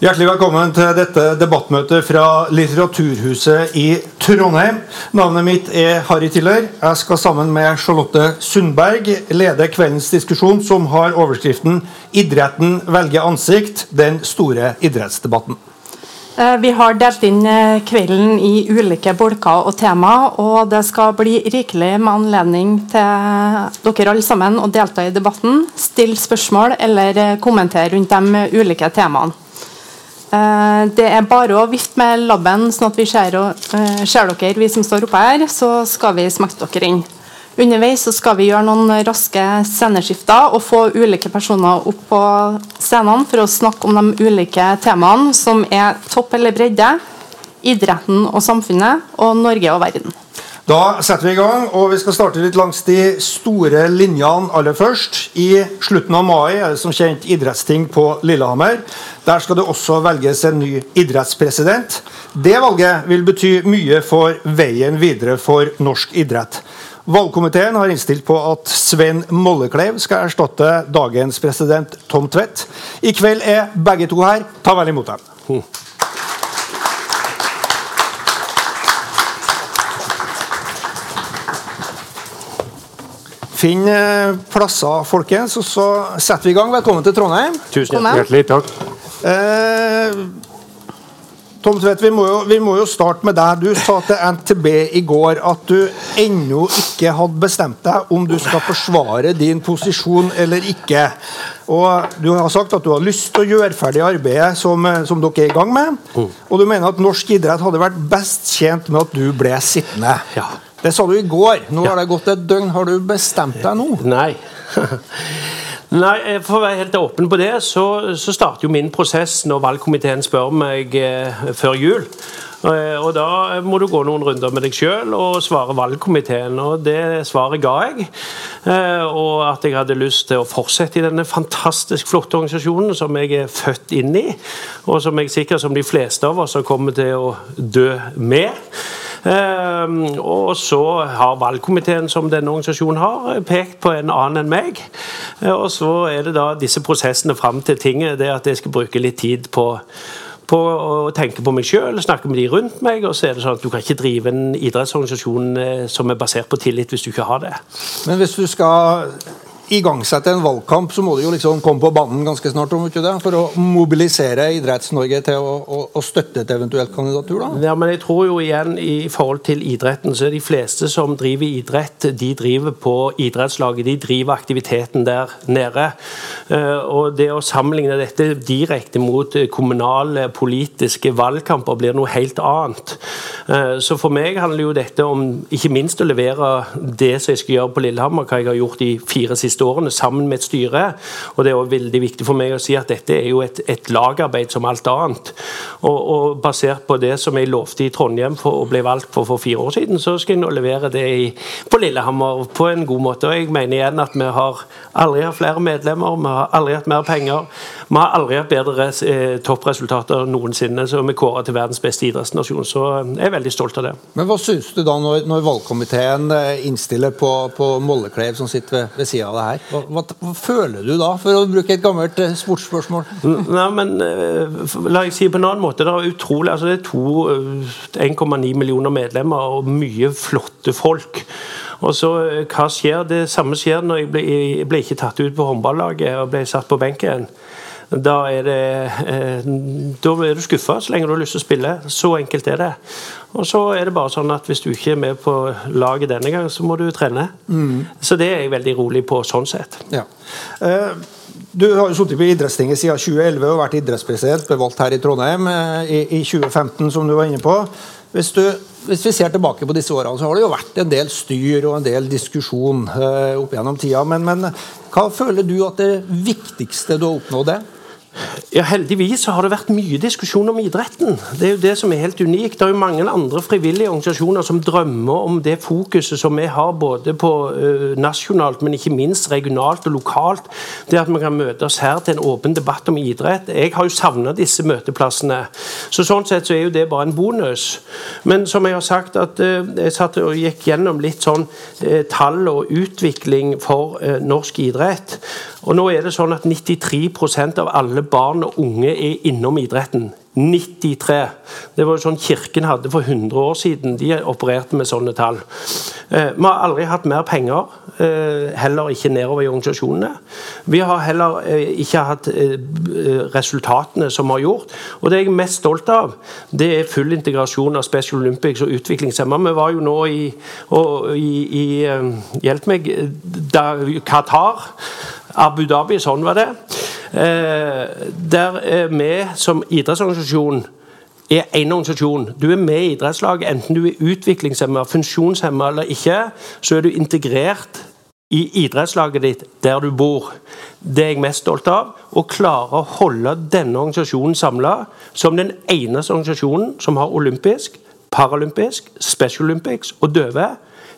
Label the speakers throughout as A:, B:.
A: Hjertelig velkommen til dette debattmøtet fra Litteraturhuset i Trondheim. Navnet mitt er Harry Tiller. Jeg skal sammen med Charlotte Sundberg lede kveldens diskusjon, som har overskriften 'Idretten velger ansikt den store idrettsdebatten'.
B: Eh, vi har delt inn eh, kvelden i ulike bolker og tema, og det skal bli rikelig med anledning til dere alle sammen å delta i debatten, stille spørsmål eller eh, kommentere rundt de ulike temaene. Eh, det er bare å vifte med labben, sånn at vi ser, eh, dere, vi som står oppe her. Så skal vi smakte dere inn. Underveis så skal vi gjøre noen raske sceneskifter og få ulike personer opp på scenene for å snakke om de ulike temaene som er topp eller bredde, idretten og samfunnet, og Norge og verden.
A: Da setter vi i gang, og vi skal starte litt langs de store linjene aller først. I slutten av mai er det som kjent idrettsting på Lillehammer. Der skal det også velges en ny idrettspresident. Det valget vil bety mye for veien videre for norsk idrett. Valgkomiteen har innstilt på at Sven Mollekleiv skal erstatte dagens president Tom Tvedt. I kveld er begge to her. Ta vel imot dem. Finn eh, plasser, folkens, og så setter vi i gang. Velkommen til Trondheim.
C: Tusen hjertelig takk. Eh,
A: Tom Tvedt, vi må, jo, vi må, jo, starte med deg. Du sa til NTB i går at du ennå ikke hadde bestemt deg om du skal forsvare din posisjon eller ikke. Og Du har sagt at du har lyst til å gjøre ferdig arbeidet som, som dere er i gang med. Mm. Og du mener at norsk idrett hadde vært best tjent med at du ble sittende.
C: Ja.
A: Det sa du i går. Nå ja. har det gått et døgn. Har du bestemt deg nå?
C: Nei. Nei, For å være helt åpen på det, så, så starter jo min prosess når valgkomiteen spør meg eh, før jul. Eh, og Da må du gå noen runder med deg sjøl og svare valgkomiteen. og Det svaret ga jeg. Eh, og at jeg hadde lyst til å fortsette i denne fantastisk flotte organisasjonen som jeg er født inn i, og som jeg sikkert som de fleste av oss har kommet til å dø med. Ehm, og så har valgkomiteen, som denne organisasjonen har, pekt på en annen enn meg. Eh, og så er det da disse prosessene fram til tinget, det at jeg skal bruke litt tid på på å tenke på meg sjøl, snakke med de rundt meg. og så er det sånn at Du kan ikke drive en idrettsorganisasjon eh, som er basert på tillit hvis du ikke har det.
A: Men hvis du skal igangsette en valgkamp, så må du jo liksom komme på banen ganske snart om ikke det, for å mobilisere Idretts-Norge til å, å, å, støtte et eventuelt kandidatur? da?
C: Ja, men jeg tror jo igjen i forhold til idretten, så er de fleste som driver idrett, de driver på idrettslaget. De driver aktiviteten der nede. Eh, og det å sammenligne dette direkte mot kommunale politiske valgkamper blir noe helt annet. Eh, så for meg handler jo dette om ikke minst å levere det som jeg skal gjøre på Lillehammer, hva jeg har gjort de fire siste siste årene sammen med et styre. Og det er også veldig viktig for meg å si at dette er jo et, et lagarbeid som alt annet. Og, og, basert på det som jeg lovte i Trondheim for å bli valgt for for fire år siden, så skal jeg nå levere det i, på Lillehammer på en god måte. Og jeg mener igjen at vi har aldri hatt flere medlemmer, vi har aldri hatt mer penger. Vi har aldri hatt bedre eh, toppresultater noensinne, så vi kårer til verdens beste idrettsnasjon. Så jeg er veldig stolt av det.
A: Men Hva syns du da når, når valgkomiteen eh, innstiller på, på Mollekleiv, som sitter ved, ved sida av det her? Hva, hva, hva, føler du da, for å bruke et gammelt eh, sportsspørsmål?
C: Nei, men La jeg si på en annen måte. Det er utrolig, altså det er to 1,9 millioner medlemmer og mye flotte folk. Og så hva skjer? Det samme skjer når jeg ble, jeg ble ikke tatt ut på håndballaget og ble satt på benken. Da er, det, eh, da er du skuffa så lenge du har lyst til å spille. Så enkelt er det. Og så er det bare sånn at hvis du ikke er med på laget denne gang, så må du trene. Mm. Så det er jeg veldig rolig på sånn sett.
A: Ja. Uh, du har jo sittet på idrettstinget siden 2011 og vært idrettspresident, ble valgt her i Trondheim uh, i, i 2015, som du var inne på. Hvis, du, hvis, vi ser tilbake på disse årene, så har det jo vært en del styr og en del diskusjon opp gjennom tida. Men, men, hva føler du at det viktigste du har oppnådd er?
C: Ja, Heldigvis har det vært mye diskusjon om idretten. Det er jo det som er helt unikt. Det er jo mange andre frivillige organisasjoner som drømmer om det fokuset som vi har både på uh, nasjonalt, men ikke minst regionalt og lokalt. Det at vi kan møtes her til en åpen debatt om idrett. Jeg har jo savna disse møteplassene. Så Sånn sett så er jo det bare en bonus. Men som jeg har sagt, at uh, jeg satt og gikk gjennom litt sånn uh, tall og utvikling for norsk idrett. Og nå er det sånn at 93 av alle barn og unge er innom idretten. 93. Det var jo sånn Kirken hadde for 100 år siden. De opererte med sånne tall. Eh, vi har aldri hatt mer penger, eh, heller ikke nedover i organisasjonene. Vi har heller eh, ikke hatt eh, resultatene som vi har gjort. Og det jeg er mest stolt av, det er full integrasjon av Special Olympics og utviklingshemma. Vi var jo nå i, og, i, i eh, Hjelp meg da, Qatar. Abu Dhabi, sånn var det. Eh, der vi som idrettsorganisasjon er en organisasjon. Du er med i idrettslaget enten du er utviklingshemma, funksjonshemma eller ikke. Så er du integrert i idrettslaget ditt der du bor. Det er jeg mest stolt av. Å klare å holde denne organisasjonen samla som den eneste organisasjonen som har olympisk, paralympisk, Special Olympics og døve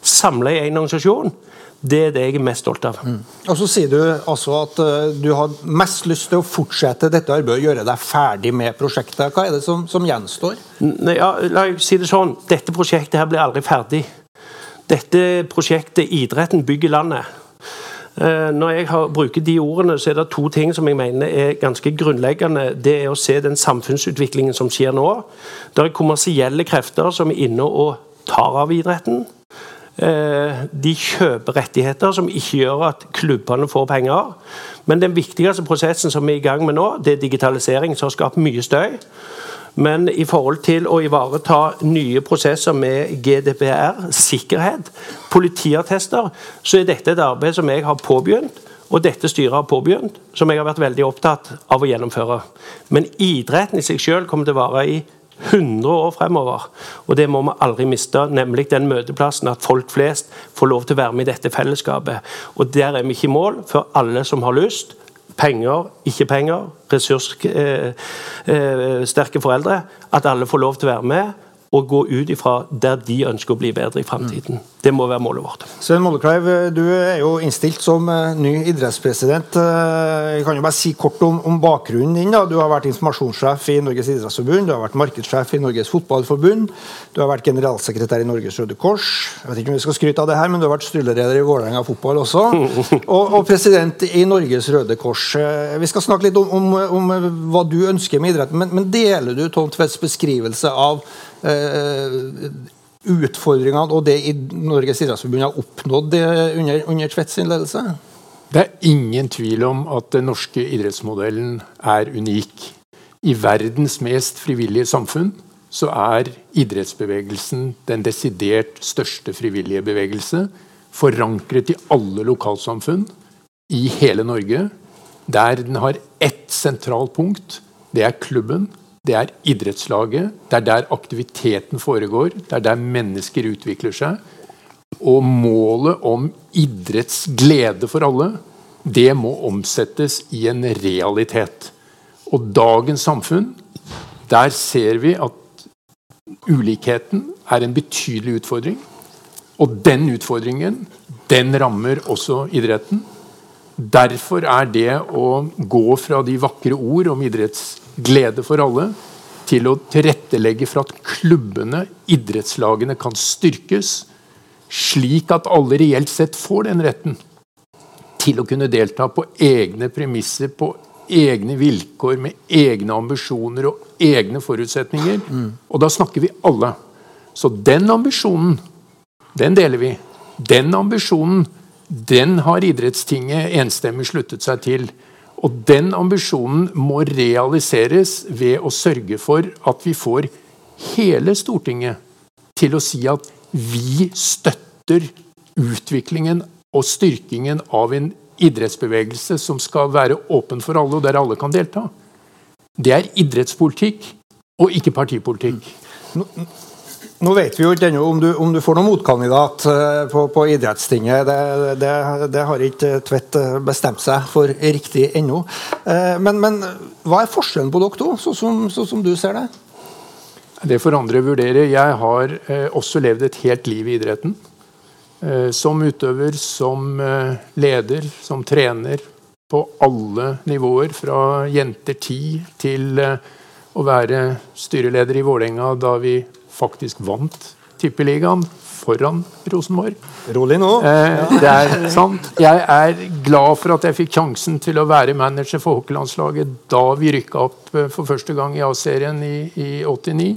C: samla i én organisasjon. Det er det jeg er mest stolt av. Mm.
A: Og Så sier du altså at uh, du har mest lyst til å fortsette dette arbeidet og gjøre deg ferdig med prosjektet. Hva er det som, som gjenstår?
C: Nei, ja, la meg si det sånn. Dette prosjektet her blir aldri ferdig. Dette prosjektet, idretten, bygger landet. Uh, når jeg har, bruker de ordene, så er det to ting som jeg mener er ganske grunnleggende. Det er å se den samfunnsutviklingen som skjer nå. Det er kommersielle krefter som er inne og tar av idretten. Eh, de kjøper rettigheter som ikke gjør at klubbene får penger. Men den viktigste prosessen som vi er i gang med nå, det er digitalisering, som har skapt mye støy. Men i forhold til å ivareta nye prosesser med GDPR, sikkerhet, politiattester, så er dette et arbeid som jeg har påbegynt, og dette styret har påbegynt, som jeg har vært veldig opptatt av å gjennomføre. Men idretten i seg selv kommer til å vare i 100 år fremover. Og det må vi aldri miste, nemlig den møteplassen at folk flest får lov til å være med i dette fellesskapet. Og der er vi ikke i mål før alle som har lyst, penger, ikke penger, ressurssterke eh, eh, foreldre, at alle får lov til å være med og gå ut ifra der de ønsker å bli bedre i framtiden. Det må være målet vårt.
A: Svein Mollekleiv, du er jo innstilt som eh, ny idrettspresident. Eh, jeg kan jo bare si kort om, om bakgrunnen din. Da. Du har vært informasjonssjef i Norges idrettsforbund, du har vært markedssjef i Norges fotballforbund, du har vært generalsekretær i Norges Røde Kors. Jeg vet ikke om vi skal skryte av det her, men du har vært styreleder i Vålerenga fotball også. Og, og, president i Norges Røde Kors. Eh, vi skal snakke litt om, om, om hva du ønsker med idretten, men, men deler du Tom Tvedts beskrivelse av utfordringene og det i Norges idrettsforbund har oppnådd under, under Tvedts ledelse?
D: Det er ingen tvil om at den norske idrettsmodellen er unik. I verdens mest frivillige samfunn så er idrettsbevegelsen den desidert største frivillige bevegelse. Forankret i alle lokalsamfunn i hele Norge. Der den har ett sentralt punkt. Det er klubben det er idrettslaget. Det er der aktiviteten foregår. Det er der mennesker utvikler seg. Og målet om idrettsglede for alle, det må omsettes i en realitet. Og dagens samfunn, der ser vi at ulikheten er en betydelig utfordring. Og den utfordringen, den rammer også idretten. Derfor er det å gå fra de vakre ord om idrettsglede glede for alle, til å tilrettelegge for at klubbene, idrettslagene, kan styrkes, slik at alle reelt sett får den retten til å kunne delta på egne premisser, på egne vilkår, med egne ambisjoner og egne forutsetninger. Mm. Og da snakker vi alle. Så den ambisjonen, den deler vi. Den ambisjonen, den har Idrettstinget enstemmig sluttet seg til. Og den ambisjonen må realiseres ved å sørge for at vi får hele Stortinget til å si at vi støtter utviklingen og styrkingen av en idrettsbevegelse som skal være åpen for alle, og der alle kan delta. Det er idrettspolitikk og ikke partipolitikk.
A: Nå vet vi jo ikke ennå om, om, du får noen motkandidat eh, på, på idrettstinget. Det, det, det, har ikke Tvedt eh, bestemt seg for riktig ennå. Eh, men, men, hva er forskjellen på dere to, sånn som, så som, du ser det?
D: Det får andre vurdere. Jeg har eh, også levd et helt liv i idretten. Eh, som utøver, som eh, leder, som trener. På alle nivåer. Fra jenter 10 til å være styreleder i Vålerenga da vi faktisk vant Tippeligaen foran Rosenborg.
A: Rolig nå.
D: Eh, det er sant. Jeg er glad for at jeg fikk sjansen til å være manager for hockeylandslaget da vi rykka opp eh, for første gang i A-serien i, i 89.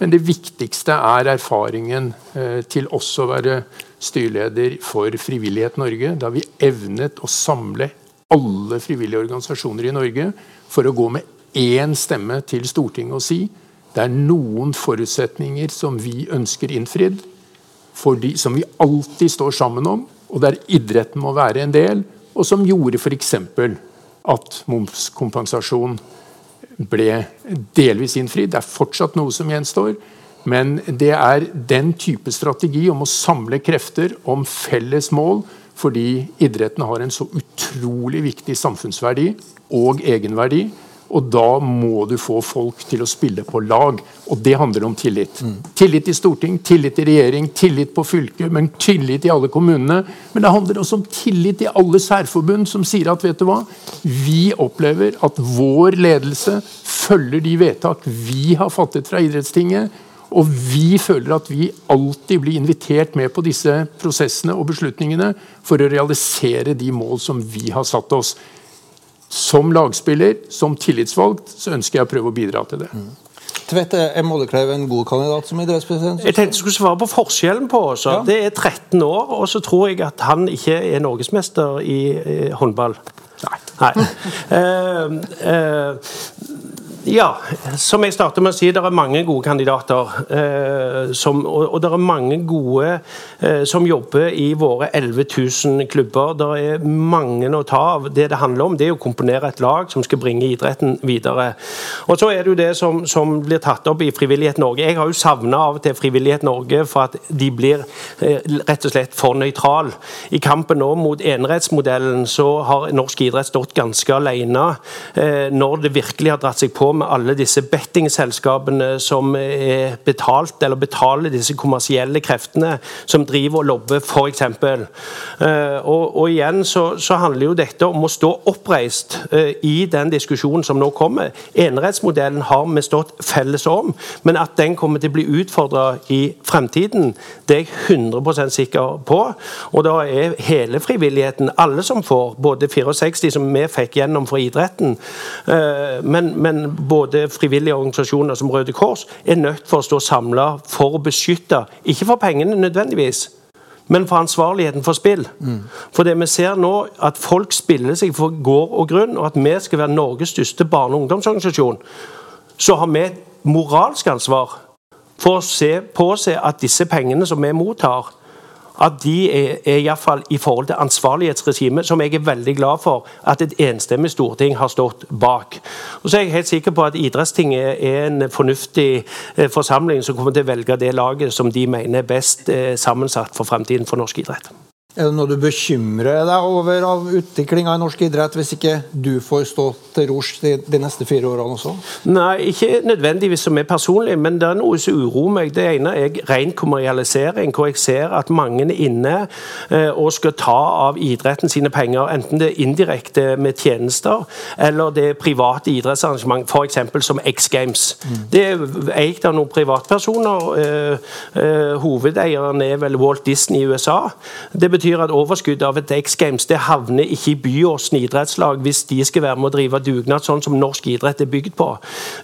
D: Men det viktigste er erfaringen eh, til også å være styreleder for Frivillighet Norge. Da vi evnet å samle alle frivillige organisasjoner i Norge for å gå med én stemme til Stortinget og si det er noen forutsetninger som vi ønsker innfridd, de, som vi alltid står sammen om, og der idretten må være en del, og som gjorde f.eks. at momskompensasjon ble delvis innfridd. Det er fortsatt noe som gjenstår. Men det er den type strategi om å samle krefter om felles mål, fordi idretten har en så utrolig viktig samfunnsverdi og egenverdi og da må du få folk til å spille på lag. Og det handler om tillit. Mm. Tillit i storting, tillit i regjering, tillit på fylket, men tillit i alle kommunene. Men det handler også om tillit i alle særforbund som sier at vet du hva, vi opplever at vår ledelse følger de vedtak vi har fattet fra idrettstinget. Og vi føler at vi alltid blir invitert med på disse prosessene og beslutningene for å realisere de mål som vi har satt oss. Som lagspiller, som tillitsvalgt, så ønsker jeg å prøve å bidra til det. Mm.
A: Tvedt, er Mollekleiv en god kandidat som idrettspresident?
C: Jeg tenkte jeg skulle svare på forskjellen på oss. Ja. Det er 13 år, og så tror jeg at han ikke er norgesmester i, i håndball. Nei. Nei. uh, uh, ja, som jeg startet med å si, det er mange gode kandidater. Eh, som, og, og, det er mange gode eh, som jobber i våre 11 000 klubber. Det er mange å ta av. Det det handler om, det er å komponere et lag som skal bringe idretten videre. Og så er det jo det som, som blir tatt opp i Frivillighet Norge. Jeg har jo savna av og til Frivillighet Norge for at de blir eh, rett og slett for nøytral. I kampen nå mot enerettsmodellen så har norsk idrett stått ganske alene eh, når det virkelig har dratt seg på med alle disse bettingselskapene som er betalt, eller betaler disse kommersielle kreftene som driver og lobber, f.eks. Eh, og, og igjen så, så, handler jo dette om å stå oppreist eh, i den diskusjonen som nå kommer. Enerettsmodellen har vi stått felles om, men at den kommer til å bli utfordra i fremtiden, det er jeg 100% sikker på. Og da er hele frivilligheten, alle som får, både 64 som vi fikk gjennom for idretten, eh, men, men både frivillige organisasjoner som Røde Kors er nødt for å stå samla for å beskytte, ikke for pengene nødvendigvis, men for ansvarligheten for spill. Mm. For det vi ser nå, at folk spiller seg for gård og grunn, og at vi skal være Norges største barne- og ungdomsorganisasjon, så har vi et moralsk ansvar for å se, påse at disse pengene som vi mottar, at de er, er iallfall i forhold til ansvarlighetsregimet, som jeg er veldig glad for at et enstemmig storting har stått bak. Og så er jeg helt sikker på at Idrettstinget er en fornuftig eh, forsamling som kommer til å velge det laget som de mener er best eh, sammensatt for fremtiden for norsk idrett.
A: Er det noe du bekymrer deg over av utviklinga i norsk idrett, hvis ikke du får stå til rors de, de, neste fire årene også?
C: Nei, ikke nødvendigvis som er personlig, men det er noe som uroer meg. Det ene er ren kommersialisering, hvor jeg ser at mange er inne eh, og skal ta av idretten sine penger, enten det er indirekte med tjenester, eller det er private idrettsarrangement, f.eks. som X Games. Mm. Det er eid av noen privatpersoner. Eh, eh, hovedeieren er vel Walt Disney i USA. Det betyr betyr at overskuddet av et X Games det havner ikke i Byåsen idrettslag hvis de skal være med å drive dugnad, sånn som norsk idrett er bygd på.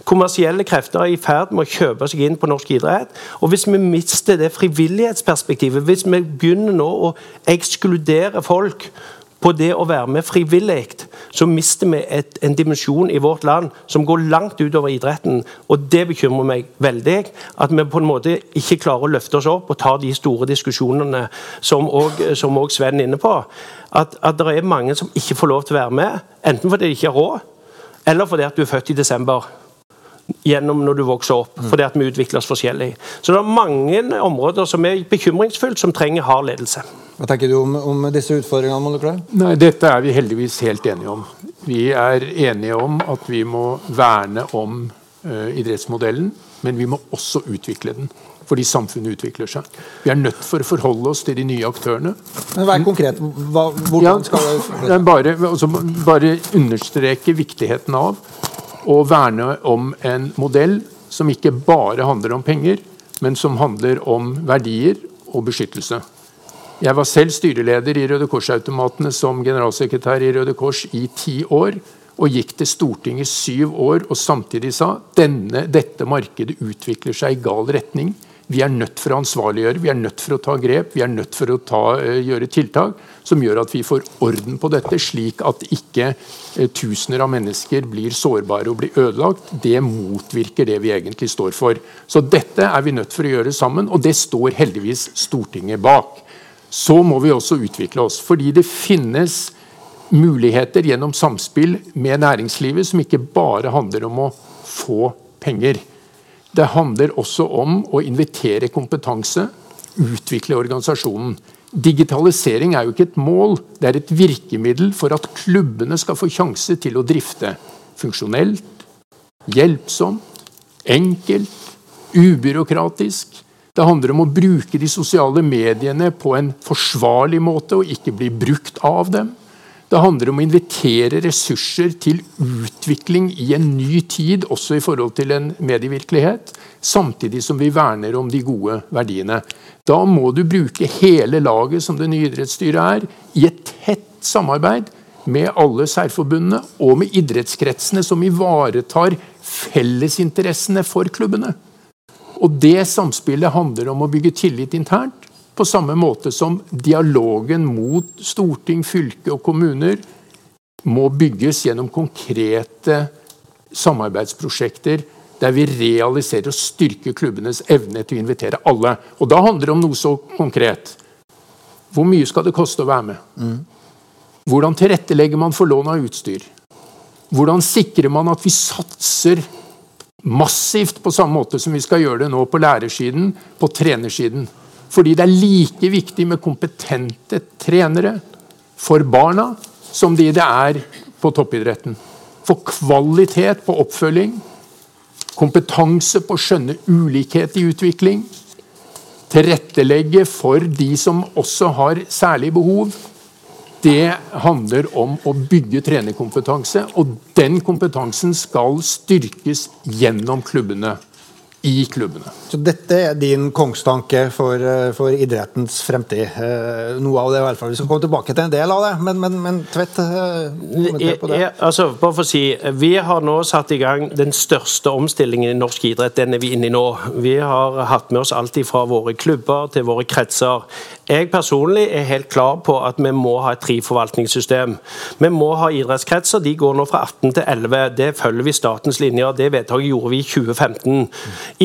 C: Kommersielle krefter er i ferd med å kjøpe seg inn på norsk idrett. Og hvis vi mister det frivillighetsperspektivet, hvis vi begynner nå å ekskludere folk på det å være med frivillig, så mister vi et, en dimensjon i vårt land som går langt utover idretten. Og det bekymrer meg veldig. At vi på en måte ikke klarer å løfte oss opp og ta de store diskusjonene som òg Sven er inne på. At, at det er mange som ikke får lov til å være med, enten fordi de ikke har råd, eller fordi at du er født i desember gjennom når du vokser opp, mm. fordi at vi utvikler oss forskjellig. Så det er mange områder som er bekymringsfullt, som trenger hard ledelse.
A: Hva tenker du om, om disse utfordringene? Molekylar?
D: Nei, Dette er vi heldigvis helt enige om. Vi er enige om at vi må verne om uh, idrettsmodellen, men vi må også utvikle den. Fordi samfunnet utvikler seg. Vi er nødt for å forholde oss til de nye aktørene.
A: Men Vær konkret. Hva, hvordan skal
D: det bare, altså, bare understreke viktigheten av å verne om en modell som ikke bare handler om penger, men som handler om verdier og beskyttelse. Jeg var selv styreleder i Røde Kors-automatene som generalsekretær i Røde Kors i ti år. Og gikk til Stortinget syv år og samtidig sa denne, dette markedet utvikler seg i gal retning. Vi er nødt for å ansvarliggjøre, vi er nødt for å ta grep, vi er nødt for å ta, uh, gjøre tiltak som gjør at vi får orden på dette, slik at ikke uh, tusener av mennesker blir sårbare og blir ødelagt. Det motvirker det vi egentlig står for. Så dette er vi nødt for å gjøre sammen, og det står heldigvis Stortinget bak. Så må vi også utvikle oss, fordi det finnes muligheter gjennom samspill med næringslivet som ikke bare handler om å få penger. Det handler også om å invitere kompetanse, utvikle organisasjonen. Digitalisering er jo ikke et mål, det er et virkemiddel for at klubbene skal få sjanse til å drifte funksjonelt, hjelpsomt, enkelt, ubyråkratisk. Det handler om å bruke de sosiale mediene på en forsvarlig måte og ikke bli brukt av dem. Det handler om å invitere ressurser til utvikling i en ny tid, også i forhold til en medievirkelighet, samtidig som vi verner om de gode verdiene. Da må du bruke hele laget, som det nye idrettsstyret er, i et tett samarbeid med alle særforbundene og med idrettskretsene, som ivaretar fellesinteressene for klubbene. Og Det samspillet handler om å bygge tillit internt på samme måte som dialogen mot storting, fylke og kommuner må bygges gjennom konkrete samarbeidsprosjekter der vi realiserer og styrker klubbenes evne til å invitere alle. Og Da handler det om noe så konkret. Hvor mye skal det koste å være med? Hvordan tilrettelegger man for lån av utstyr? Hvordan sikrer man at vi satser massivt på samme måte som vi skal gjøre det nå på lærersiden, på trenersiden? Fordi det er like viktig med kompetente trenere for barna som de det er på toppidretten. For kvalitet på oppfølging, kompetanse på å skjønne ulikhet i utvikling, tilrettelegge for de som også har særlige behov, det handler om å bygge trenerkompetanse. Og den kompetansen skal styrkes gjennom klubbene i klubbene.
A: Så Dette er din kongstanke for, eh, for idrettens fremtid. Eh, noe av det i hvert fall. Vi skal komme tilbake til en del av det, men, men, men Tvedt
C: kommenter på det. Jeg, altså, bare for å si, Vi har nå satt i gang den største omstillingen i norsk idrett. Den er vi inne i nå. Vi har hatt med oss alt fra våre klubber til våre kretser. Jeg personlig er helt klar på at vi må ha et triforvaltningssystem. Vi må ha idrettskretser. De går nå fra 18 til 11. Det følger vi statens linjer. Det vedtaket gjorde vi i 2015.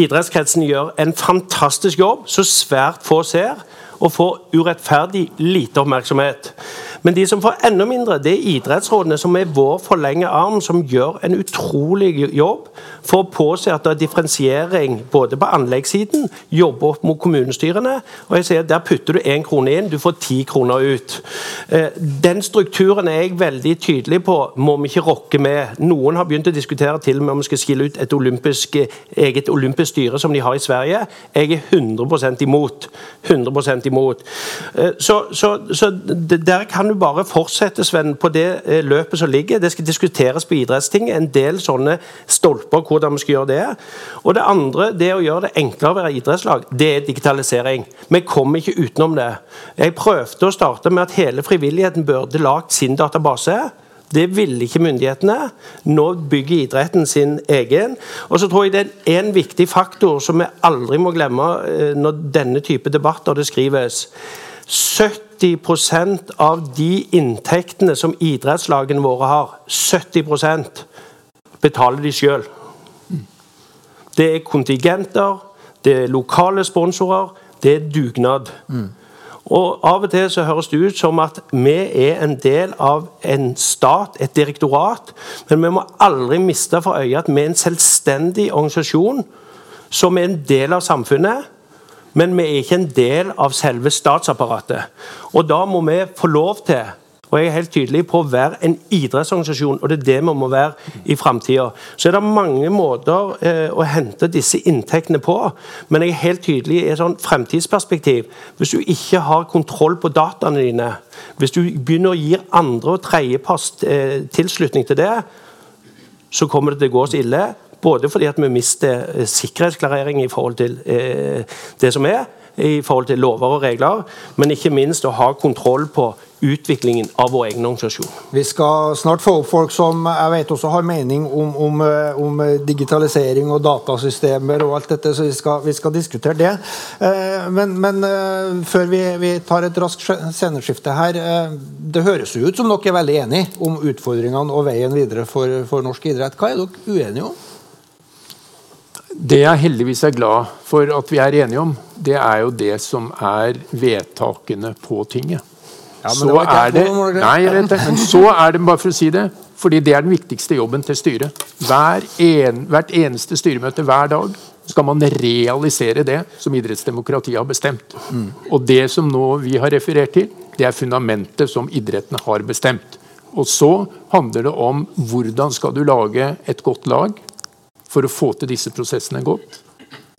C: Idrettskretsen gjør en fantastisk jobb, så svært få ser, og får urettferdig lite oppmerksomhet. Men de som får enda mindre, det er idrettsrådene, som er vår forlenge arm, som gjør en utrolig jobb for å påse at det er differensiering både på anleggssiden, jobbe opp mot kommunestyrene. og jeg sier Der putter du én krone inn, du får ti kroner ut. Eh, den strukturen er jeg veldig tydelig på, må vi ikke rokke med. Noen har begynt å diskutere til og med om vi skal skille ut et olympisk, eget olympisk styre, som de har i Sverige. Jeg er 100% imot. 100 imot. Eh, så, så, så der kan du bare fortsette Sven, på det eh, løpet som ligger. Det skal diskuteres på idrettstinget. En del sånne stolper hvordan vi skal gjøre det. Og det andre, det å gjøre det enklere å være idrettslag, det er digitalisering. Vi kommer ikke utenom det. Jeg prøvde å starte med at hele frivilligheten burde lagd sin database. Det ville ikke myndighetene. Nå bygger idretten sin egen. Og så tror jeg det er en viktig faktor som vi aldri må glemme eh, når denne type debatter det skrives. 70% av de inntektene som idrettslagene våre har, 70% betaler de sjøl. Det er kontingenter, det er lokale sponsorer, det er dugnad. Mm. Og Av og til så høres det ut som at vi er en del av en stat, et direktorat. Men vi må aldri miste for øye at vi er en selvstendig organisasjon som er en del av samfunnet men vi er ikke en del av selve statsapparatet. Og Da må vi få lov til og jeg er helt tydelig på å være en idrettsorganisasjon, og det er det vi må være i framtida. Så er det mange måter eh, å hente disse inntektene på, men jeg er helt tydelig i et sånn fremtidsperspektiv. Hvis du ikke har kontroll på dataene dine, hvis du begynner å gi andre og tredjeparts eh, tilslutning til det, så kommer det til å gå så ille Både fordi at vi mister eh, sikkerhetsklarering i forhold til eh, det som er, i forhold til lover og regler, men ikke minst å ha kontroll på utviklingen av vår egen organisasjon.
A: Vi skal snart få opp folk som jeg vet også har mening om, om, eh, om digitalisering og datasystemer og alt dette, så vi skal, vi skal diskutere det. Eh, men, men eh, før vi, vi, tar et raskt sceneskifte her. Det høres jo ut som dere er veldig enige om utfordringene og veien videre for, for norsk idrett. Hva er dere uenige om?
D: Det jeg heldigvis er glad for at vi er enige om, det er jo det som er vedtakene på tinget. Ja, så er det, nei, jeg vet det, men så er det bare for å si det, fordi det er den viktigste jobben til styret. Hver en, hvert eneste styremøte hver dag skal man realisere det som idrettsdemokratiet har bestemt. Mm. Og det som nå vi har referert til, det er fundamentet som idretten har bestemt. Og så handler det om hvordan skal du lage et godt lag for å få til disse prosessene godt.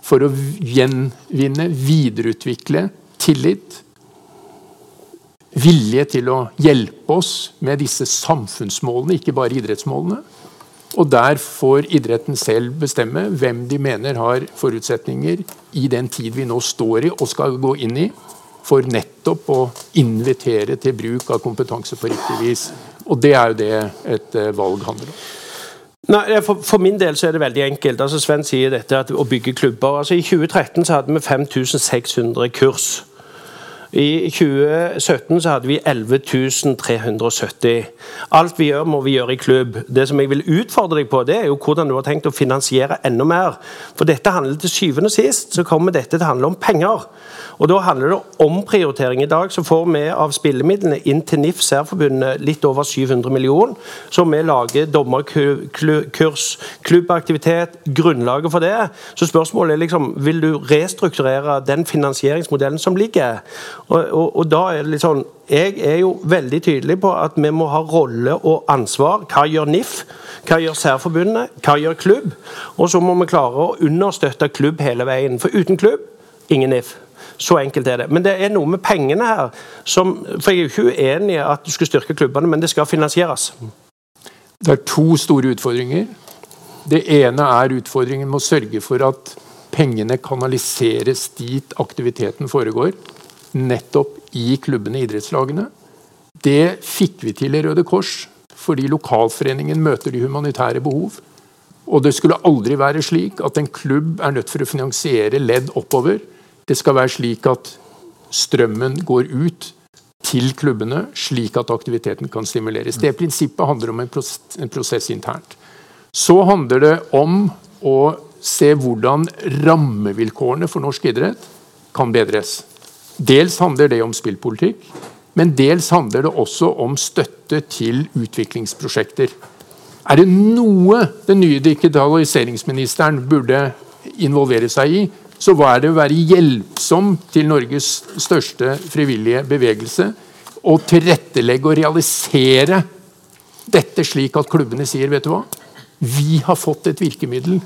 D: For å gjenvinne, videreutvikle tillit. Vilje til å hjelpe oss med disse samfunnsmålene, ikke bare idrettsmålene. Og der får idretten selv bestemme hvem de mener har forutsetninger i den tid vi nå står i og skal gå inn i, for nettopp å invitere til bruk av kompetanse på riktig vis. Og det er jo det et eh, valg handler om.
C: Nei, for, for, min del så er det veldig enkelt. Altså Sven sier dette at å bygge klubber. Altså I 2013 så hadde vi 5600 kurs. I 2017 så hadde vi 11.370. Alt vi gjør, må vi gjøre i klubb. Det som jeg vil utfordre deg på, det er jo hvordan du har tenkt å finansiere enda mer. For dette handler til syvende og sist så kommer dette til å handle om penger. Og Da handler det om prioritering. I dag så får vi av spillemidlene inn til NIF Særforbundet litt over 700 millioner. Så vi lager dommerkurs, klubbaktivitet, grunnlaget for det. Så spørsmålet er liksom, vil du restrukturere den finansieringsmodellen som ligger? Og, og, og da er det litt sånn Jeg er jo veldig tydelig på at vi må ha rolle og ansvar. Hva gjør NIF? Hva gjør Særforbundet? Hva gjør klubb? Og så må vi klare å understøtte klubb hele veien. For uten klubb, ingen NIF. Så enkelt er det. Men det er noe med pengene her som For jeg er jo ikke uenig i at du skal styrke klubbene, men det skal finansieres.
D: Det er to store utfordringer. Det ene er utfordringen med å sørge for at pengene kanaliseres dit aktiviteten foregår nettopp i klubbene, idrettslagene. Det fikk vi til i Røde Kors fordi lokalforeningen møter de humanitære behov. Og det skulle aldri være slik at en klubb er nødt for å finansiere ledd oppover. Det skal være slik at strømmen går ut til klubbene, slik at aktiviteten kan stimuleres. Det prinsippet handler om en prosess, en prosess internt. Så handler det om å se hvordan rammevilkårene for norsk idrett kan bedres. Dels handler det om spillpolitikk, men dels handler det også om støtte til utviklingsprosjekter. Er det noe den nye digitaliseringsministeren burde involvere seg i, så var det å være hjelpsom til Norges største frivillige bevegelse og tilrettelegge og realisere dette slik at klubbene sier vet du hva, vi har fått et virkemiddel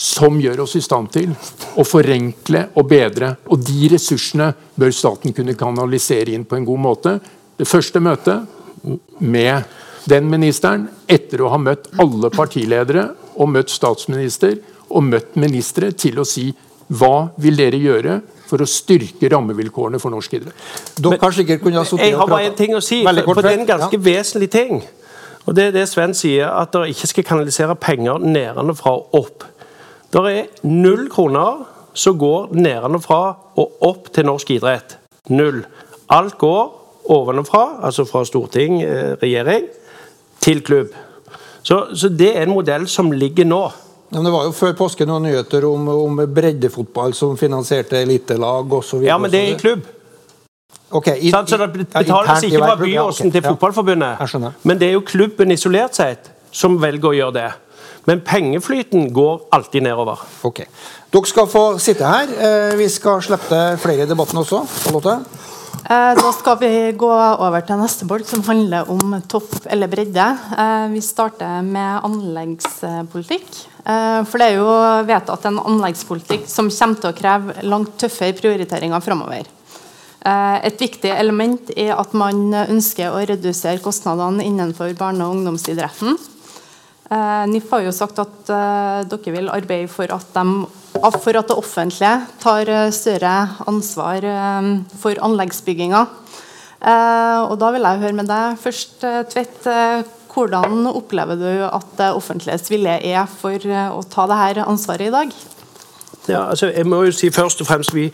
D: som gjør oss i stand til å forenkle og bedre. Og de ressursene bør staten kunne kanalisere inn på en god måte. Det første møtet med den ministeren, etter å ha møtt alle partiledere og møtt statsminister og møtt ministre, til å si hva vil dere gjøre for å styrke rammevilkårene for norsk idrett?
C: jeg har bare en ting å si, for, for det er en ganske ja. vesentlig ting. Og Det er det Sven sier, at dere ikke skal kanalisere penger nedenfra og opp. Det er null kroner som går nedenfra og opp til norsk idrett. Null. Alt går ovenfra, altså fra storting, eh, regjering, til klubb. Så, så det er en modell som ligger nå.
A: Men det var jo før påske noen nyheter om, om breddefotball som finansierte elitelag osv.
C: Ja, men det er i klubb.
A: Okay, i,
C: så, så det betales ikke fra Byåsen til Fotballforbundet. Men det er jo klubben isolert sett som velger å gjøre det. Men pengeflyten går alltid nedover.
A: Ok. Dere skal få sitte her. Eh, vi skal slippe flere i debatten også. Charlotte?
B: Eh, da skal vi gå over til neste bolk, som handler om topp eller bredde. Eh, vi starter med anleggspolitikk. For det er jo vedtatt en anleggspolitikk som kommer til å kreve langt tøffere prioriteringer framover. Et viktig element er at man ønsker å redusere kostnadene innenfor barne- og ungdomsidretten. Eh, NIF har jo sagt at eh, dere vil arbeide for at, de, for at det offentlige tar eh, større ansvar for anleggsbygginga. Og da vil jeg høre med deg først, Tvedt. hvordan opplever du at det offentliges vilje er for å ta dette ansvaret i dag?
C: Ja, altså, jeg må jo si først og fremst Vi,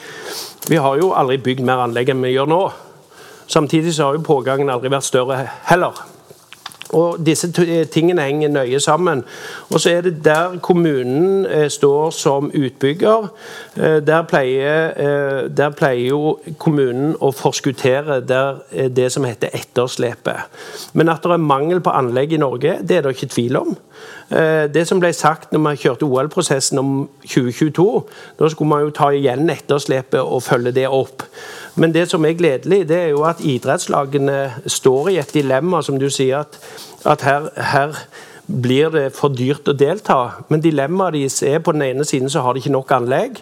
C: vi har jo aldri bygd mer anlegg enn vi gjør nå. Samtidig så har jo pågangen aldri vært større heller. Og Disse eh, tingene henger nøye sammen. Og så er det der kommunen eh, står som utbygger. Eh, der, pleier, der, pleier, jo kommunen å forskuttere det som heter etterslepet. Men at det er mangel på anlegg i Norge, det er det ikke tvil om. Eh, det som ble sagt når vi kjørte OL-prosessen om 2022, da skulle man jo ta igjen etterslepet og følge det opp. Men det som er gledelig, det er jo at idrettslagene står i et dilemma, som du sier, at, at her, her, blir det for dyrt å delta. Men dilemmaet deres er på den ene siden så har de ikke nok anlegg.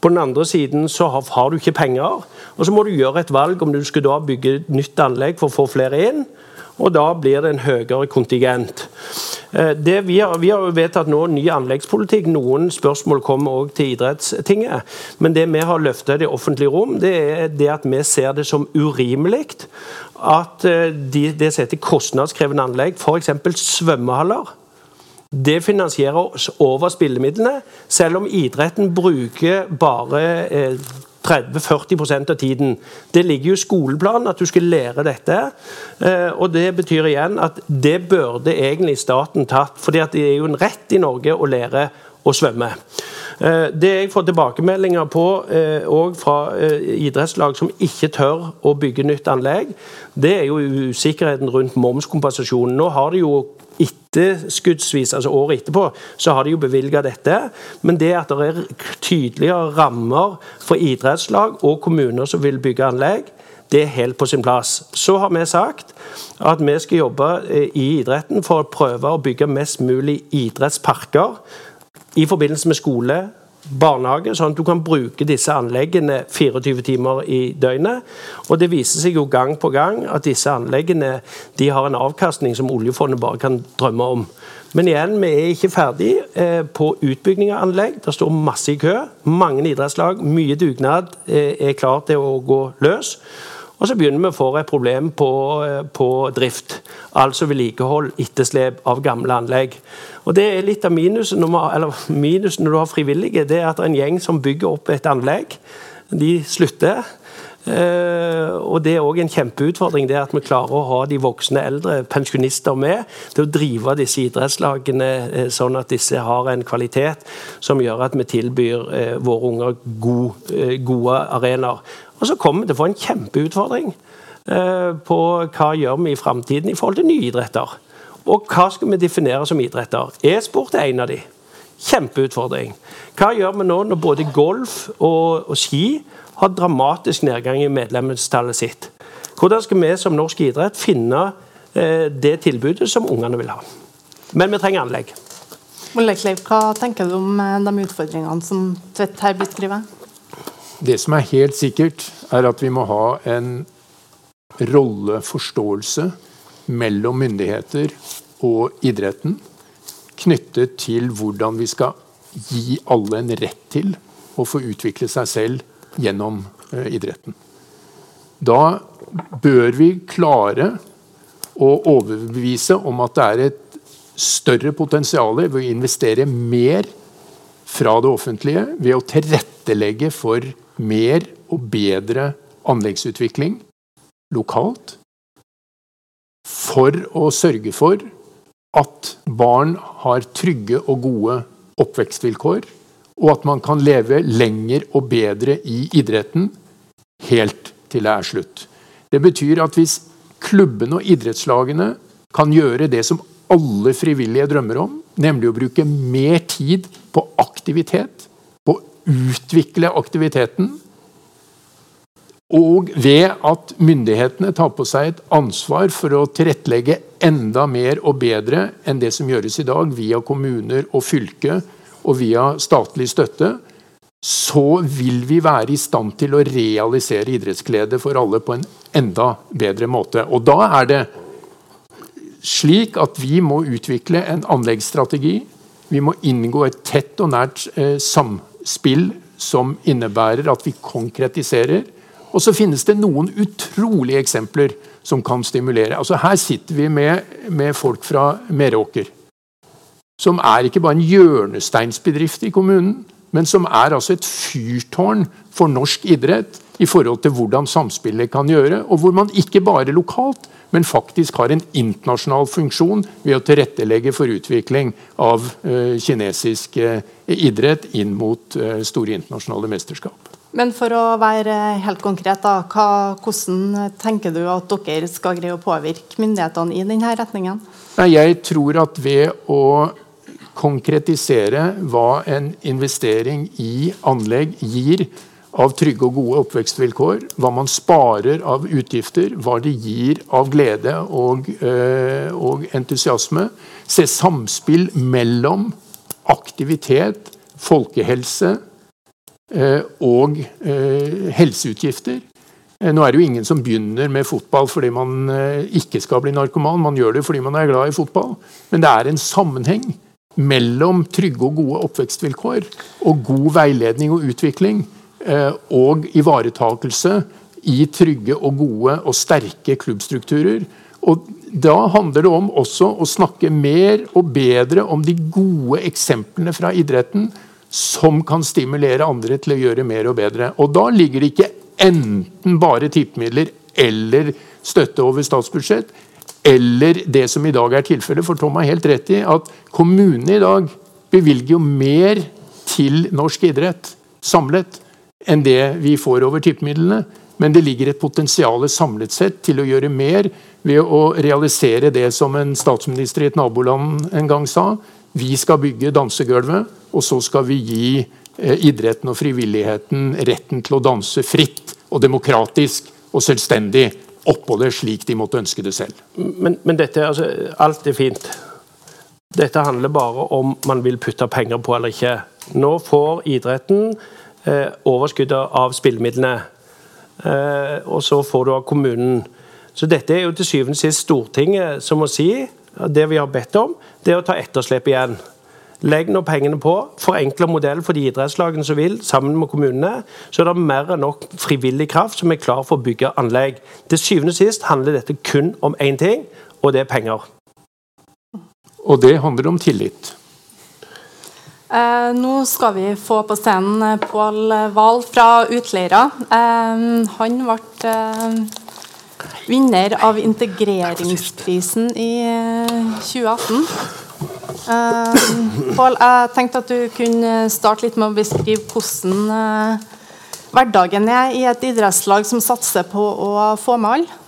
C: På den andre siden så har, du ikke penger. Og så må du gjøre et valg om du skal da bygge nytt anlegg for å få flere inn. Og da blir det en høyere kontingent. Eh, det vi, har, vi har vedtatt nå ny anleggspolitikk. Noen spørsmål kommer òg til idrettstinget. Men det vi har løftet i det offentlige rom, det er det at vi ser det som urimelig at eh, de, det som heter kostnadskrevende anlegg, f.eks. svømmehaller, det finansierer oss over spillemidlene, selv om idretten bruker bare eh, 30-40% av tiden. Det ligger jo i skoleplanen at du skal lære dette. Eh, og Det betyr igjen at det burde egentlig staten tatt. for det er jo en rett i Norge å lære å svømme. Eh, det jeg får tilbakemeldinger på òg eh, fra idrettslag som ikke tør å bygge nytt anlegg, det er jo usikkerheten rundt momskompensasjonen. Nå har de jo etterskuddsvis, altså året etterpå, så har de jo bevilga dette. Men det at det er tydeligere rammer for idrettslag og kommuner som vil bygge anlegg, det er helt på sin plass. Så har vi sagt at vi skal jobbe eh, i idretten for å prøve å bygge mest mulig idrettsparker i forbindelse med skole, barnehage, sånn at du kan bruke disse anleggene 24 timer i døgnet. Og Det viser seg jo gang på gang at disse anleggene de har en avkastning som oljefondet bare kan drømme om. Men igjen, vi er ikke ferdig eh, på utbygging av anlegg. Det står masse i kø. Mange idrettslag, mye dugnad, eh, er klar til å gå løs. Og så begynner vi å få et problem på, eh, på drift, altså vedlikehold, etterslep av gamle anlegg. Og Det er litt av minusen når, minus når du har frivillige. Det er at en gjeng som bygger opp et anlegg. De slutter. Uh, og Det er òg en kjempeutfordring det at vi klarer å ha de voksne eldre pensjonister med til å drive disse idrettslagene uh, sånn at disse har en kvalitet som gjør at vi tilbyr uh, våre unger god, gode arenaer. Og så kommer vi til å få en kjempeutfordring eh, på hva vi gjør i framtiden i forhold til nye idretter. Og hva skal vi definere som idretter? E-sport er en av de. Kjempeutfordring. Hva gjør vi nå når både golf og, og ski har dramatisk nedgang i medlemstallet sitt? Hvordan skal vi som norsk idrett finne eh, det tilbudet som ungene vil ha? Men vi trenger anlegg.
B: Mollekleiv, hva tenker du om eh, de utfordringene som Tvedt her beskriver?
D: Det som er helt sikkert, er at vi må ha en rolleforståelse mellom myndigheter og idretten knyttet til hvordan vi skal gi alle en rett til å få utvikle seg selv gjennom uh, idretten. Da bør vi klare å overbevise om at det er et større potensial ved å investere mer fra det offentlige ved å tilrettelegge for mer og bedre anleggsutvikling lokalt for å sørge for at barn har trygge og gode oppvekstvilkår, og at man kan leve lenger og bedre i idretten helt til det er slutt. Det betyr at hvis klubbene og idrettslagene kan gjøre det som alle frivillige drømmer om, nemlig å bruke mer tid på aktivitet, utvikle aktiviteten. Og ved at myndighetene tar på seg et ansvar for å tilrettelegge enda mer og bedre enn det som gjøres i dag, via kommuner og fylke og via statlig støtte, så vil vi være i stand til å realisere idrettsglede for alle på en enda bedre måte. Og da er det slik at vi må utvikle en anleggsstrategi. Vi må inngå et tett og nært eh, samspill som innebærer at vi konkretiserer. Og så finnes det noen utrolige eksempler som kan stimulere. Altså Her sitter vi med, med folk fra Meråker. Som er ikke bare en hjørnesteinsbedrift i kommunen, men som er altså et fyrtårn for norsk idrett i forhold til hvordan samspillet kan gjøre. Og hvor man ikke bare lokalt, men faktisk har en internasjonal funksjon ved å tilrettelegge for utvikling av uh, kinesisk uh, idrett inn mot uh, store internasjonale mesterskap.
B: Men for å være helt konkret, da, hva, hvordan tenker du at dere skal greie å påvirke myndighetene i denne retningen?
D: Jeg tror at ved å konkretisere hva en investering i anlegg gir av trygge og gode oppvekstvilkår, hva man sparer av utgifter, hva det gir av glede og, øh, og entusiasme. Se samspill mellom aktivitet, folkehelse øh, og øh, helseutgifter. Nå er det jo ingen som begynner med fotball fordi man ikke skal bli narkoman. Man gjør det fordi man er glad i fotball. Men det er en sammenheng mellom trygge og gode oppvekstvilkår og god veiledning og utvikling Eh, og ivaretakelse i trygge og gode og sterke klubbstrukturer. Og Da handler det om også å snakke mer og bedre om de gode eksemplene fra idretten som kan stimulere andre til å gjøre mer og bedre. Og Da ligger det ikke enten bare tippemidler eller støtte over statsbudsjett, eller det som i dag er tilfellet. For Tom har helt rett i at kommunene i dag bevilger jo mer til norsk idrett samlet enn det vi får over tippemidlene. Men det ligger et potensial samlet sett til å gjøre mer ved å realisere det som en statsminister i et naboland en gang sa. Vi skal bygge dansegulvet, og så skal vi gi eh, idretten og frivilligheten retten til å danse fritt og demokratisk og selvstendig oppå det slik de måtte ønske det selv.
C: Men, men dette, altså, alt er fint. Dette handler bare om man vil putte penger på eller ikke. Nå får idretten overskuddet av spillemidlene. Eh, og så får du av kommunen. Så dette er jo til syvende og sist Stortinget som må si det vi har bedt om, det er å ta etterslepet igjen. Legg nå pengene på, forenkle modellen for de idrettslagene som vil, sammen med kommunene. Så er det mer enn nok frivillig kraft som er klar for å bygge anlegg. Til syvende og sist handler dette kun om én ting, og det er penger.
D: Og det handler om tillit.
B: Eh, nå skal vi få på scenen eh, Pål Wahl fra Utleira. Eh, han ble eh, vinner av integreringsprisen i 2018. Eh, Pål, jeg tenkte at du kunne starte litt med å beskrive hvordan eh, hverdagen er i et idrettslag som satser på å få med alle.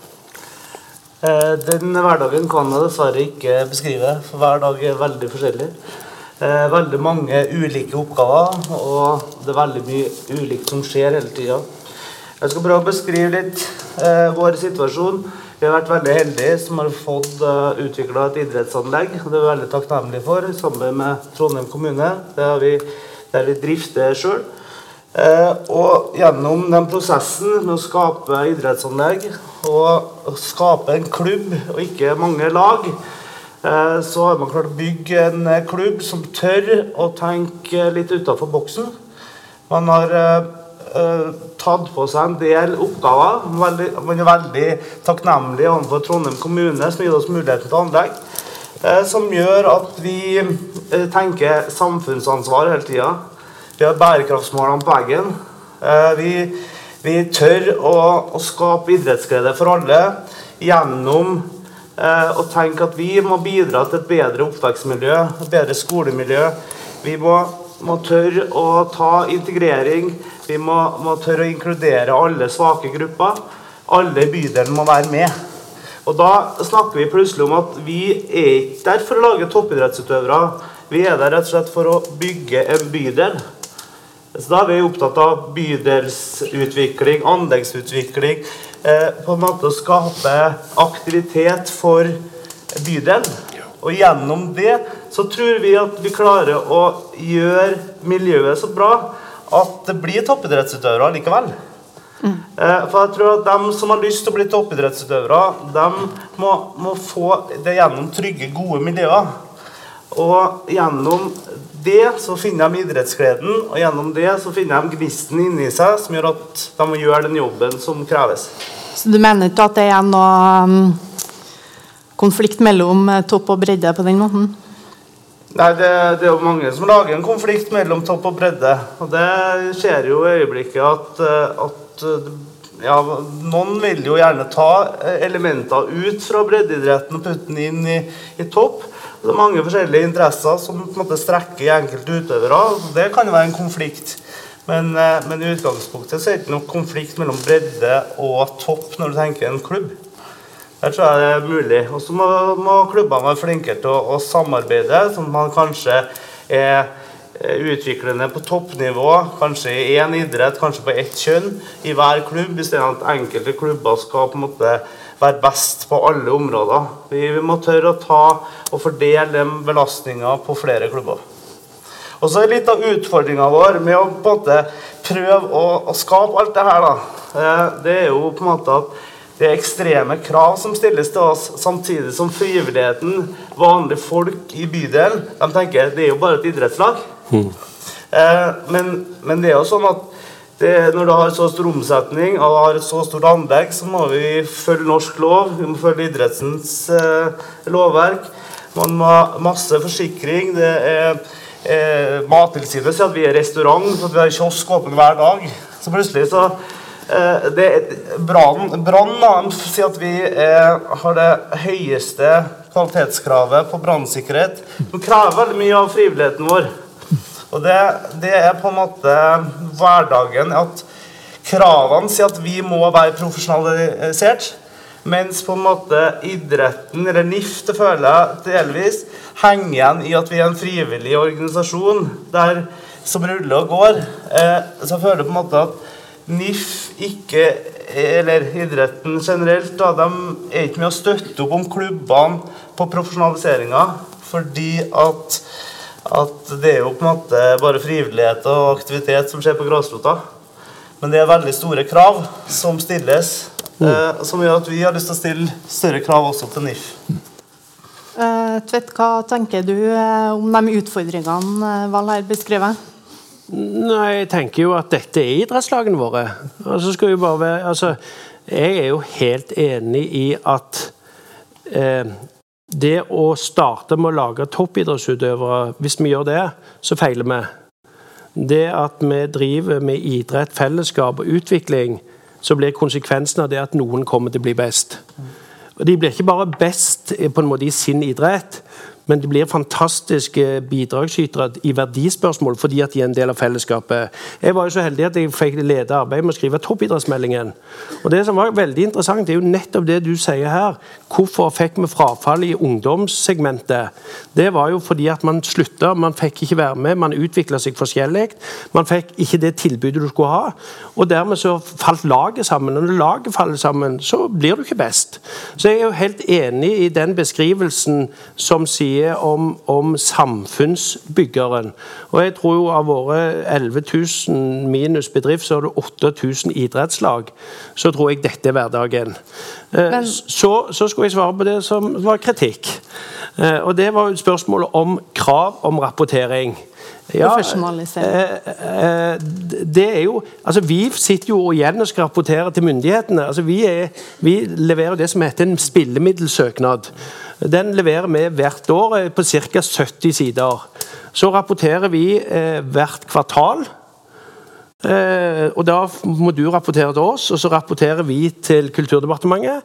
E: Den hverdagen kan jeg dessverre ikke beskrive, for hver dag er veldig forskjellig. Eh, veldig mange ulike oppgaver, og det er veldig mye ulikt som skjer hele tida. Jeg skal prøve å beskrive litt eh, vår situasjon. Vi har vært veldig heldige som har fått uh, eh, utvikla et idrettsanlegg. Det er vi veldig takknemlige for, sammen med Trondheim kommune. Det har vi, der vi drifter sjøl. Eh, og gjennom den prosessen med å skape idrettsanlegg og skape en klubb og ikke mange lag, så har man klart å bygge en eh, klubb som tør å tenke litt utafor boksen. Man har uh, tatt på seg en del oppgaver. Man er veldig takknemlig overfor Trondheim kommune, som gir oss muligheten til anlegg. Som gjør at vi tenker samfunnsansvar hele tida. Vi har bærekraftsmålene på veggen. Vi, vi, tør å, å skape idrettsglede for alle gjennom Eh, og tenke at vi må bidra til et bedre oppvekstmiljø, et bedre skolemiljø. Vi må, må tørre å ta integrering. Vi må, må, tørre å inkludere alle svake grupper. Alle i bydelen må være med. Og Da snakker vi plutselig om at vi er ikke der for å lage toppidrettsutøvere. Vi er der rett og slett for å bygge en bydel. Så Da er vi opptatt av bydelsutvikling, anleggsutvikling, Eh, på en måte å skape aktivitet for bydelen. Og gjennom det så tror vi at vi klarer å gjøre miljøet så bra at det blir toppidrettsutøvere likevel. Mm. For jeg tror at De som har lyst til å bli toppidrettsutøvere, de må, må få det gjennom trygge, gode miljøer. Og gjennom det så finner de idrettsgleden, og gjennom det så finner de gnisten inni seg som gjør at de må gjøre den jobben som kreves.
B: Så du mener ikke at det er noe um, konflikt mellom eh, topp og bredde på den måten?
E: Nei, det, det, er jo mange som lager en konflikt mellom topp og bredde. Og det skjer jo i øyeblikket at, eh, at ja, noen vil jo gjerne ta elementer ut fra breddeidretten og putte den inn i, i topp. Det er mange forskjellige interesser som på en måte strekker enkelte utøvere. Det kan jo være en konflikt. Men, eh, men i utgangspunktet så er det ikke noen konflikt mellom bredde og topp når du tenker en klubb. Der tror jeg det er mulig. Og så må, må, klubbene være flinkere til å, å, samarbeide, sånn at man kanskje er utviklende på toppnivå, kanskje i én idrett, kanskje på ett kjønn, i hver klubb, istedenfor at enkelte klubber skal på en måte være best på alle områder. Vi, vi må tørre å ta og fordele den belastninga på flere klubber. Og så er litt av utfordringa vår med å på en måte prøve å, å skape alt det her, da. Eh, det er jo på en måte at det er ekstreme krav som stilles til oss, samtidig som frivilligheten, vanlige folk i bydelen, de tenker det er jo bare et idrettslag. Mm. Men, men, det er jo sånn at det, når du har så stor omsetning og har så stort anlegg, så må vi følge norsk lov. Vi må følge idrettens eh, lovverk. Man må ha masse forsikring. Det er eh, Mattilsynet sier at vi er restaurant, for vi har kiosk åpen hver dag. Så plutselig så eh, Brann sier at vi er, har det høyeste kvalitetskravet på brannsikkerhet. Det krever veldig mye av frivilligheten vår. Og det, det, er på en måte hverdagen at kravene sier at vi må være profesjonalisert. Mens på en måte idretten, eller NIF, det føler jeg delvis, henger igjen i at vi er en frivillig organisasjon der, som ruller og går. Eh, så jeg føler på en måte at NIF ikke eller idretten generelt, da, de er ikke med å støtte opp om klubbene på profesjonaliseringa. Fordi at at det er jo på en måte bare frivillighet og aktivitet som skjer på grasrota. Men det er veldig store krav som stilles, mm. eh, som gjør at vi har lyst til å stille større krav også til NIF.
B: Uh, Tvedt, hva tenker du eh, om de utfordringene eh, Val her beskriver?
C: Nei, Jeg tenker jo at dette er idrettslagene våre. Altså skal vi bare være, altså, jeg er jo helt enig i at eh, det å starte med å lage toppidrettsutøvere, hvis vi gjør det, så feiler vi. Det at vi driver med idrett, fellesskap og utvikling, så blir konsekvensen av det at noen kommer til å bli best. Og De blir ikke bare best på en måte i sin idrett, men de blir fantastiske bidragsytere i verdispørsmål fordi at de er en del av fellesskapet. Jeg var jo så heldig at jeg fikk lede arbeidet med å skrive toppidrettsmeldingen. Og Det som var veldig interessant, det er jo nettopp det du sier her. Hvorfor fikk vi frafall i ungdomssegmentet? Det var jo fordi at man slutta, man fikk ikke være med, man utvikla seg forskjellig. Man fikk ikke det tilbudet du skulle ha. Og dermed så falt laget sammen. Og når laget faller sammen, så blir du ikke best. Så jeg er jo helt enig i den beskrivelsen som sier sier om, om, samfunnsbyggeren. Og jeg tror jo av våre 11 000 minus bedrift, så er det 8000 idrettslag. Så tror jeg dette er hverdagen. Eh, Men, så, så skulle jeg svare på det som var kritikk. Eh, og det var jo spørsmålet om krav om rapportering.
B: Ja, eh,
C: eh, det er jo altså Vi sitter jo igjen og skal rapportere til myndighetene. altså Vi, er, vi leverer det som heter en spillemiddelsøknad. Den leverer vi hvert år eh, på ca. 70 sider. Så rapporterer vi eh, hvert kvartal. Eh, og Da må du rapportere til oss, og så rapporterer vi til Kulturdepartementet.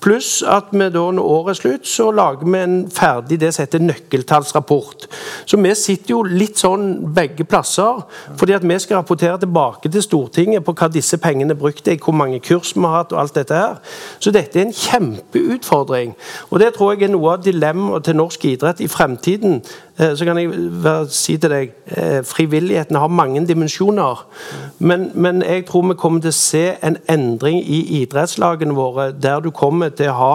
C: Pluss at vi da når året er slutt, så lager vi en ferdig det som heter nøkkeltallsrapport. Så vi sitter jo litt sånn begge plasser, fordi at vi skal rapportere tilbake til Stortinget på hva disse pengene er brukt til, hvor mange kurs vi har hatt og alt dette her. Så dette er en kjempeutfordring. Og det tror jeg er noe av dilemmaet til norsk idrett i fremtiden. eh, så kan jeg si til deg eh, frivilligheten har mange dimensjoner. Men, men, jeg tror vi kommer til å se en endring i idrettslagene våre, der du kommer til å ha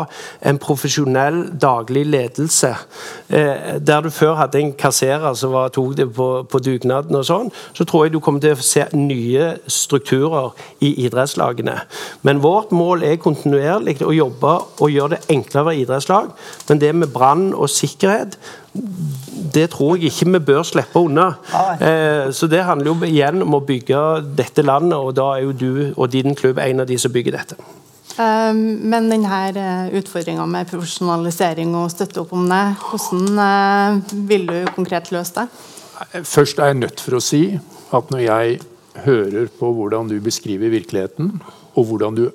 C: en profesjonell daglig ledelse. Der du før hadde en kasserer som tok det på, på dugnaden, og sånn, så tror jeg du kommer til å se nye strukturer i idrettslagene. Men vårt mål er kontinuerlig å jobbe og gjøre det enklere å være idrettslag. Men det med brann og sikkerhet det tror jeg ikke vi bør slippe unna. Eh, så det handler jo igjen om å bygge dette landet, og da er jo du og din klubb en av de som bygger dette.
B: Um, men denne eh, utfordringa med profesjonalisering og støtte opp om det, hvordan uh, vil du konkret løse det?
D: Først er jeg nødt for å si at når jeg hører på hvordan du beskriver virkeligheten, og hvordan du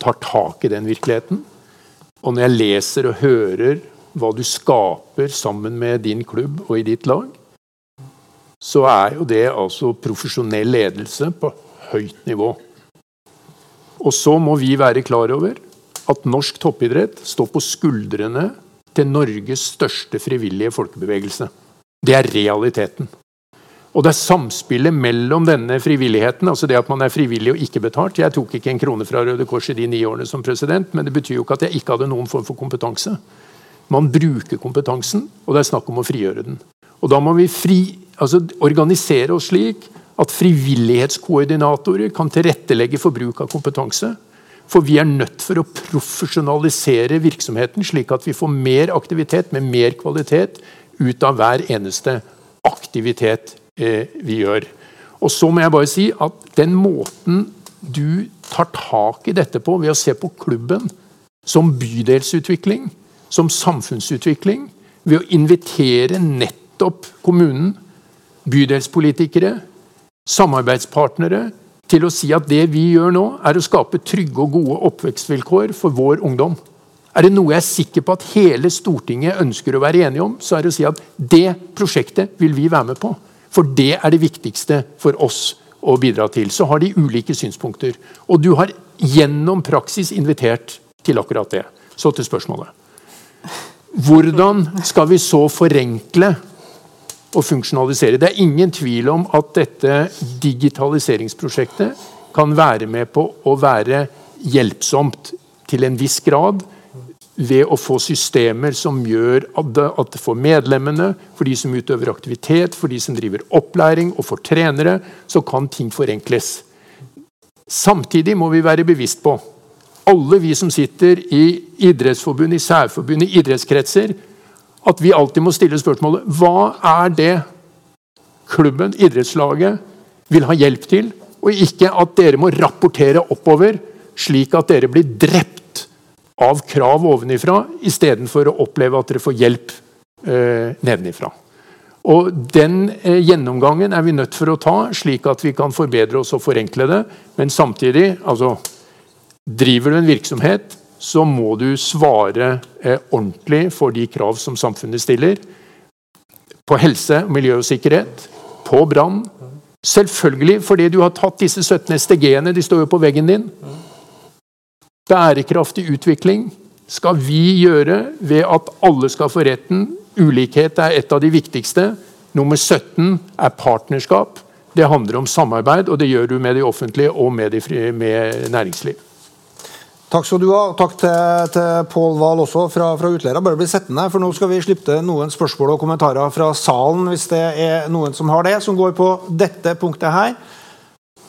D: tar tak i den virkeligheten, og når jeg leser og hører hva du skaper sammen med din klubb og i ditt lag, så er jo det altså profesjonell ledelse på høyt nivå. Og så må vi være klar over at norsk toppidrett står på skuldrene til Norges største frivillige folkebevegelse. Det er realiteten. Og det er samspillet mellom denne frivilligheten, altså det at man er frivillig og ikke betalt. Jeg tok ikke en krone fra Røde Kors i de ni årene som president, men det betyr jo ikke at jeg ikke hadde noen form for kompetanse. Man bruker kompetansen, og det er snakk om å frigjøre den. Og da må vi fri, altså organisere oss slik at frivillighetskoordinatorer kan tilrettelegge for bruk av kompetanse. For vi er nødt for å profesjonalisere virksomheten, slik at vi får mer aktivitet med mer kvalitet ut av hver eneste aktivitet eh, vi gjør. Og så må jeg bare si at den måten du tar tak i dette på ved å se på klubben som bydelsutvikling, som samfunnsutvikling, ved å invitere nettopp kommunen, bydelspolitikere, samarbeidspartnere til å si at det vi gjør nå, er å skape trygge og gode oppvekstvilkår for vår ungdom. Er det noe jeg er sikker på at hele Stortinget ønsker å være enige om, så er det å si at det prosjektet vil vi være med på. For det er det viktigste for oss å bidra til. Så har de ulike synspunkter. Og du har gjennom praksis invitert til akkurat det. Så til spørsmålet. Hvordan skal vi så forenkle og funksjonalisere? Det er ingen tvil om at dette digitaliseringsprosjektet kan være med på å være hjelpsomt til en viss grad ved å få systemer som gjør at for medlemmene, for de som utøver aktivitet, for de som driver opplæring og for trenere, så kan ting forenkles. Samtidig må vi være bevisst på, alle vi som sitter i idrettsforbund, i særforbund, i idrettskretser, at vi alltid må stille spørsmålet hva er det klubben, idrettslaget, vil ha hjelp til? Og ikke at dere må rapportere oppover, slik at dere blir drept av krav ovenifra, istedenfor å oppleve at dere får hjelp eh, nedenifra. Og Den eh, gjennomgangen er vi nødt for å ta, slik at vi kan forbedre oss og forenkle det. Men samtidig, altså Driver du en virksomhet, så må du svare eh, ordentlig for de krav som samfunnet stiller. På helse, miljø og sikkerhet, på brann. Selvfølgelig fordi du har tatt disse 17 SDG-ene, de står jo på veggen din. Bærekraftig utvikling skal vi gjøre ved at alle skal få retten. Ulikhet er et av de viktigste. Nummer 17 er partnerskap. Det handler om samarbeid, og det gjør du med det offentlige og med, de, med næringsliv.
A: Takk skal du ha. Takk til, til Pål Wahl også fra, fra Utleira. Bare bli sittende, for nå skal vi slippe til noen spørsmål og kommentarer fra salen, hvis det er noen som har det, som går på dette punktet her.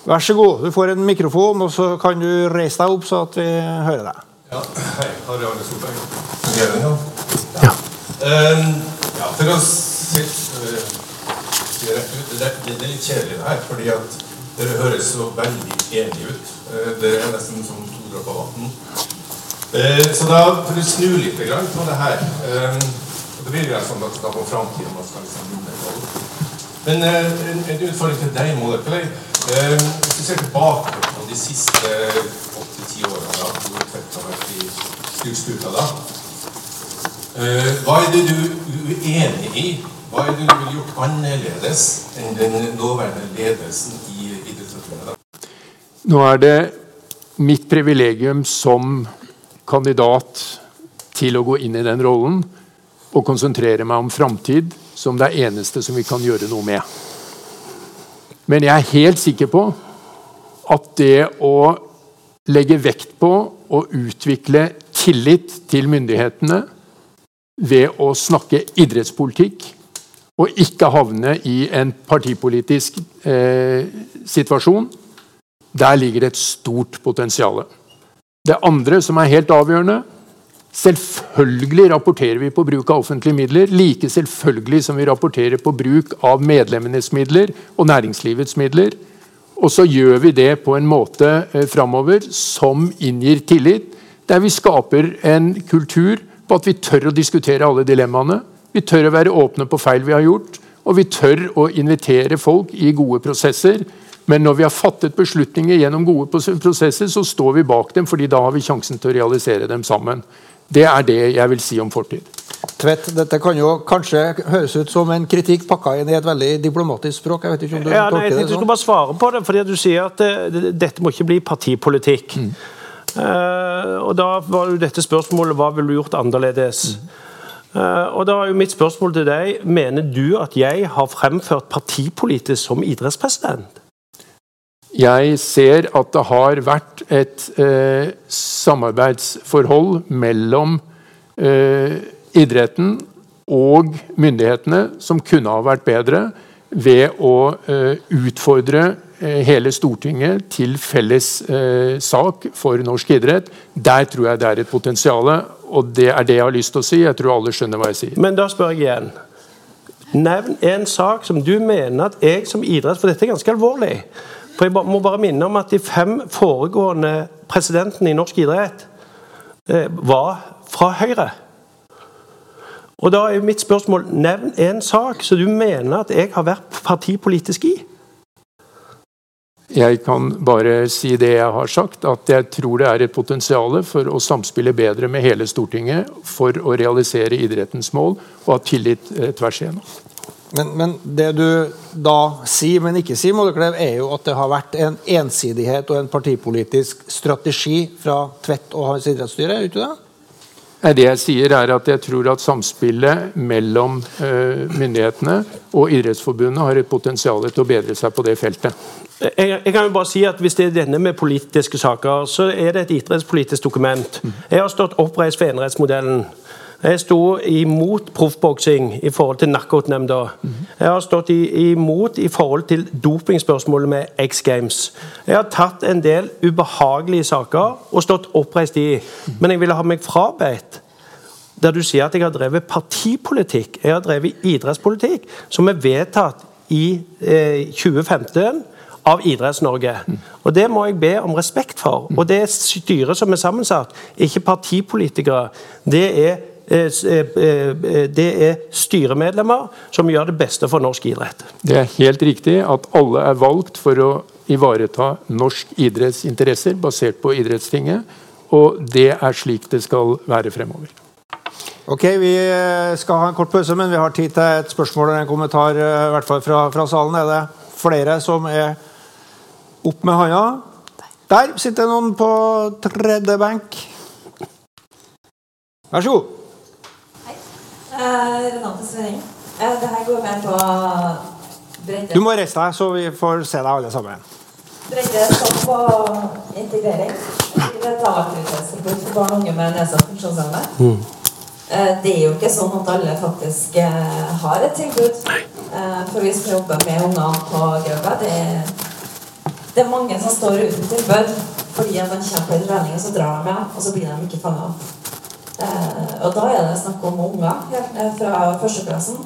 A: Vær så god, du får en mikrofon, og så kan du reise deg opp så at vi hører deg.
F: Ja, hei. Harry Arne Solberg. Fungerer den, ja? Ja. Um, ja, for å si det rett ut, det, det, er litt kjedelig det her, fordi at dere høres så veldig enige ut. Uh, dere er nesten som to dråper vann. Eh, så da for å snu litt på det her Eh, Det blir jo sånn at på framtida man skal liksom Men eh, en, en utfordring til deg, Molekulei. Eh, hvis du ser tilbake på de siste åtte-ti årene da du har vært i styrskuta da, eh, hva er det du er uenig i? Hva er det du ville gjort annerledes enn den nåværende ledelsen i Idrettsforbundet?
D: Nå er det mitt privilegium som kandidat til å gå inn i den rollen og konsentrere meg om framtid som det eneste som vi kan gjøre noe med. Men jeg er helt sikker på at det å legge vekt på å utvikle tillit til myndighetene ved å snakke idrettspolitikk og ikke havne i en partipolitisk eh, situasjon, der ligger det et stort potensial. Det andre som er helt avgjørende Selvfølgelig rapporterer vi på bruk av offentlige midler, like selvfølgelig som vi rapporterer på bruk av medlemmenes midler og næringslivets midler. Og så gjør vi det på en måte eh, framover som inngir tillit, der vi skaper en kultur på at vi tør å diskutere alle dilemmaene. Vi tør å være åpne på feil vi har gjort, og vi tør å invitere folk i gode prosesser. Men når vi har fattet beslutninger gjennom gode prosesser, så står vi bak dem, fordi da har vi sjansen til å realisere dem sammen. Det er det jeg vil si om fortid.
A: Tvedt, dette kan jo kanskje høres ut som en kritikk pakka inn i et veldig diplomatisk språk. Jeg vet ikke om du
C: ja, nei, jeg
A: det
C: sånn? Du skal bare svare på det, fordi du sier at det, dette må ikke bli partipolitikk. Mm. Uh, og da var jo dette spørsmålet hva ville du gjort annerledes? Mm. Uh, og da er jo mitt spørsmål til deg, Mener du at jeg har fremført partipolitisk som idrettspresident?
D: Jeg ser at det har vært et eh, samarbeidsforhold mellom eh, idretten og myndighetene som kunne ha vært bedre ved å eh, utfordre eh, hele Stortinget til felles eh, sak for norsk idrett. Der tror jeg det er et potensial, og det er det jeg har lyst til å si. Jeg tror alle skjønner hva jeg sier.
C: Men da spør jeg igjen. Nevn en sak som du mener at jeg som idrett For dette er ganske alvorlig. For Jeg må bare minne om at de fem foregående presidentene i norsk idrett eh, var fra Høyre. Og da er mitt spørsmål Nevn en sak som du mener at jeg har vært partipolitisk i.
D: Jeg kan bare si det jeg har sagt, at jeg tror det er et potensial for å samspille bedre med hele Stortinget for å realisere idrettens mål og ha tillit eh, tvers igjennom.
A: Men, men, det du da sier, men ikke sier, Molleklev, er jo at det har vært en ensidighet og en partipolitisk strategi fra Tvedt og hans idrettsstyre? er det ikke det?
D: Det jeg sier er at jeg tror at samspillet mellom uh, myndighetene og Idrettsforbundet har et potensial til å bedre seg på det feltet.
C: Jeg, jeg, kan jo bare si at Hvis det er denne med politiske saker, så er det et idrettspolitisk dokument. Jeg har stått oppreist for enerettsmodellen. Jeg sto imot proffboksing i forhold til knockout-nemnda. Jeg har stått imot i forhold til dopingspørsmålet med X Games. Jeg har tatt en del ubehagelige saker og stått oppreist i. Men jeg ville ha meg frabedt der du sier at jeg har drevet partipolitikk. Jeg har drevet idrettspolitikk, som er vedtatt i eh, 2015 av Idretts-Norge. Og Det må jeg be om respekt for. Og det styret som er sammensatt, ikke partipolitikere. Det er det er styremedlemmer som gjør det beste for norsk idrett.
D: Det er helt riktig at alle er valgt for å ivareta norsk idrettsinteresser basert på Idrettstinget. Og det er slik det skal være fremover.
A: Ok, Vi skal ha en kort pause, men vi har tid til et spørsmål eller en kommentar i hvert fall fra, fra salen. Er det flere som er opp med hånda? Der sitter noen på tredje benk. Vær så god.
G: Eh, Renate Svenning. Eh, det her går med på
A: bredde. Du må reise deg, så vi får se deg alle sammen.
G: Bredde står på integrering. Dagaktivitetstilbud for barn og unge med nedsatt funksjonsevne. Mm. Eh, det er jo ikke sånn at alle faktisk har et tilbud. For vi som jobber med unger på Grøva, det, det, er mange som står uten tilbud fordi man kommer på en trening, og så drar de, med og så blir de ikke fanga opp. Eh, og da er det snakk om unger helt fra førsteklassen.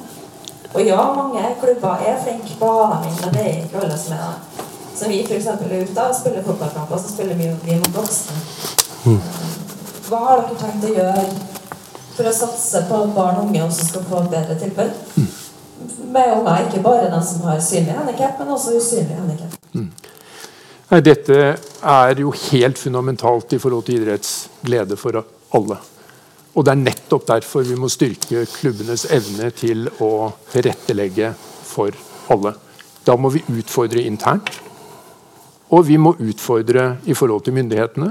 G: Og ja, mange klubber er flinke på å ha dem inn, men det er ikke alle som er det. Så vi f.eks. er ute og spiller fotballkamper, så spiller vi, vi mot voksne. Mm. Hva har dere tenkt å gjøre for å satse på at barn og unge også skal få et bedre tilbud? Mm. Med unger, ikke bare de som har synlig handikap, men også usynlig handikap. Mm.
D: Dette er jo helt fundamentalt i forhold til idrettsglede for alle. Og Det er nettopp derfor vi må styrke klubbenes evne til å tilrettelegge for alle. Da må vi utfordre internt, og vi må utfordre i forhold til myndighetene.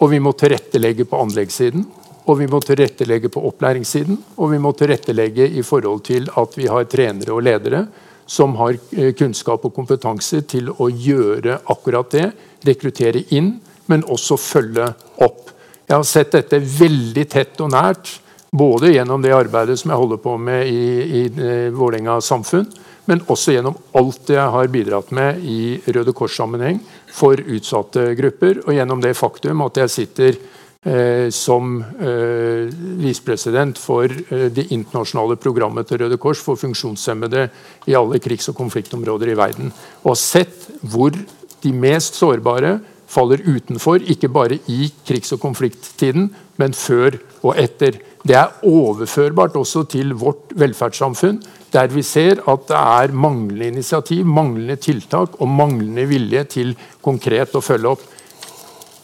D: Og vi må tilrettelegge på anleggssiden. Og vi må tilrettelegge på opplæringssiden, og vi må tilrettelegge i forhold til at vi har trenere og ledere som har eh, kunnskap og kompetanse til å gjøre akkurat det. Rekruttere inn, men også følge opp. Jeg har sett dette veldig tett og nært, både gjennom det arbeidet som jeg holder på med i, i eh, Vålerenga samfunn, men også gjennom alt jeg har bidratt med i Røde Kors-sammenheng for utsatte grupper, og gjennom det faktum at jeg sitter Eh, som eh, visepresident for eh, det internasjonale programmet til Røde Kors for funksjonshemmede i alle krigs- og konfliktområder i verden. Og har sett hvor de mest sårbare faller utenfor, ikke bare i krigs- og konflikttiden, men før og etter. Det er overførbart også til vårt velferdssamfunn, der vi ser at det er manglende initiativ, manglende tiltak og manglende vilje til konkret å følge opp.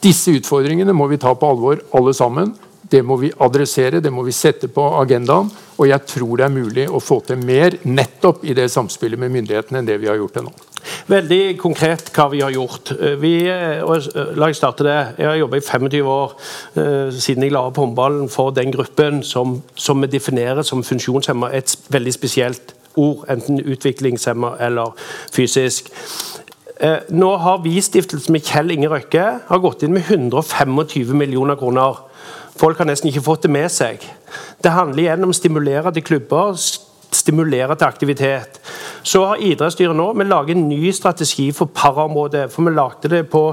D: Disse utfordringene må vi ta på alvor, alle sammen. Det må vi adressere, det må vi sette på agendaen. Og jeg tror det er mulig å få til mer nettopp i det samspillet med myndighetene enn det vi har gjort til nå.
C: Veldig konkret hva vi har gjort. Vi, og la Jeg starte det. Jeg har jobba i 25 år siden jeg la opp håndballen for den gruppen som, som vi definerer som funksjonshemma. Et veldig spesielt ord, enten utviklingshemma eller fysisk. Eh, nå har Vi-stiftelsen med Kjell Inge Røkke har gått inn med 125 millioner kroner. Folk har nesten ikke fått det med seg. Det handler igjen om å stimulere til klubber, stimulere til aktivitet. Så har idrettsstyret nå vi lager en ny strategi for paraområdet. For vi lagde det på,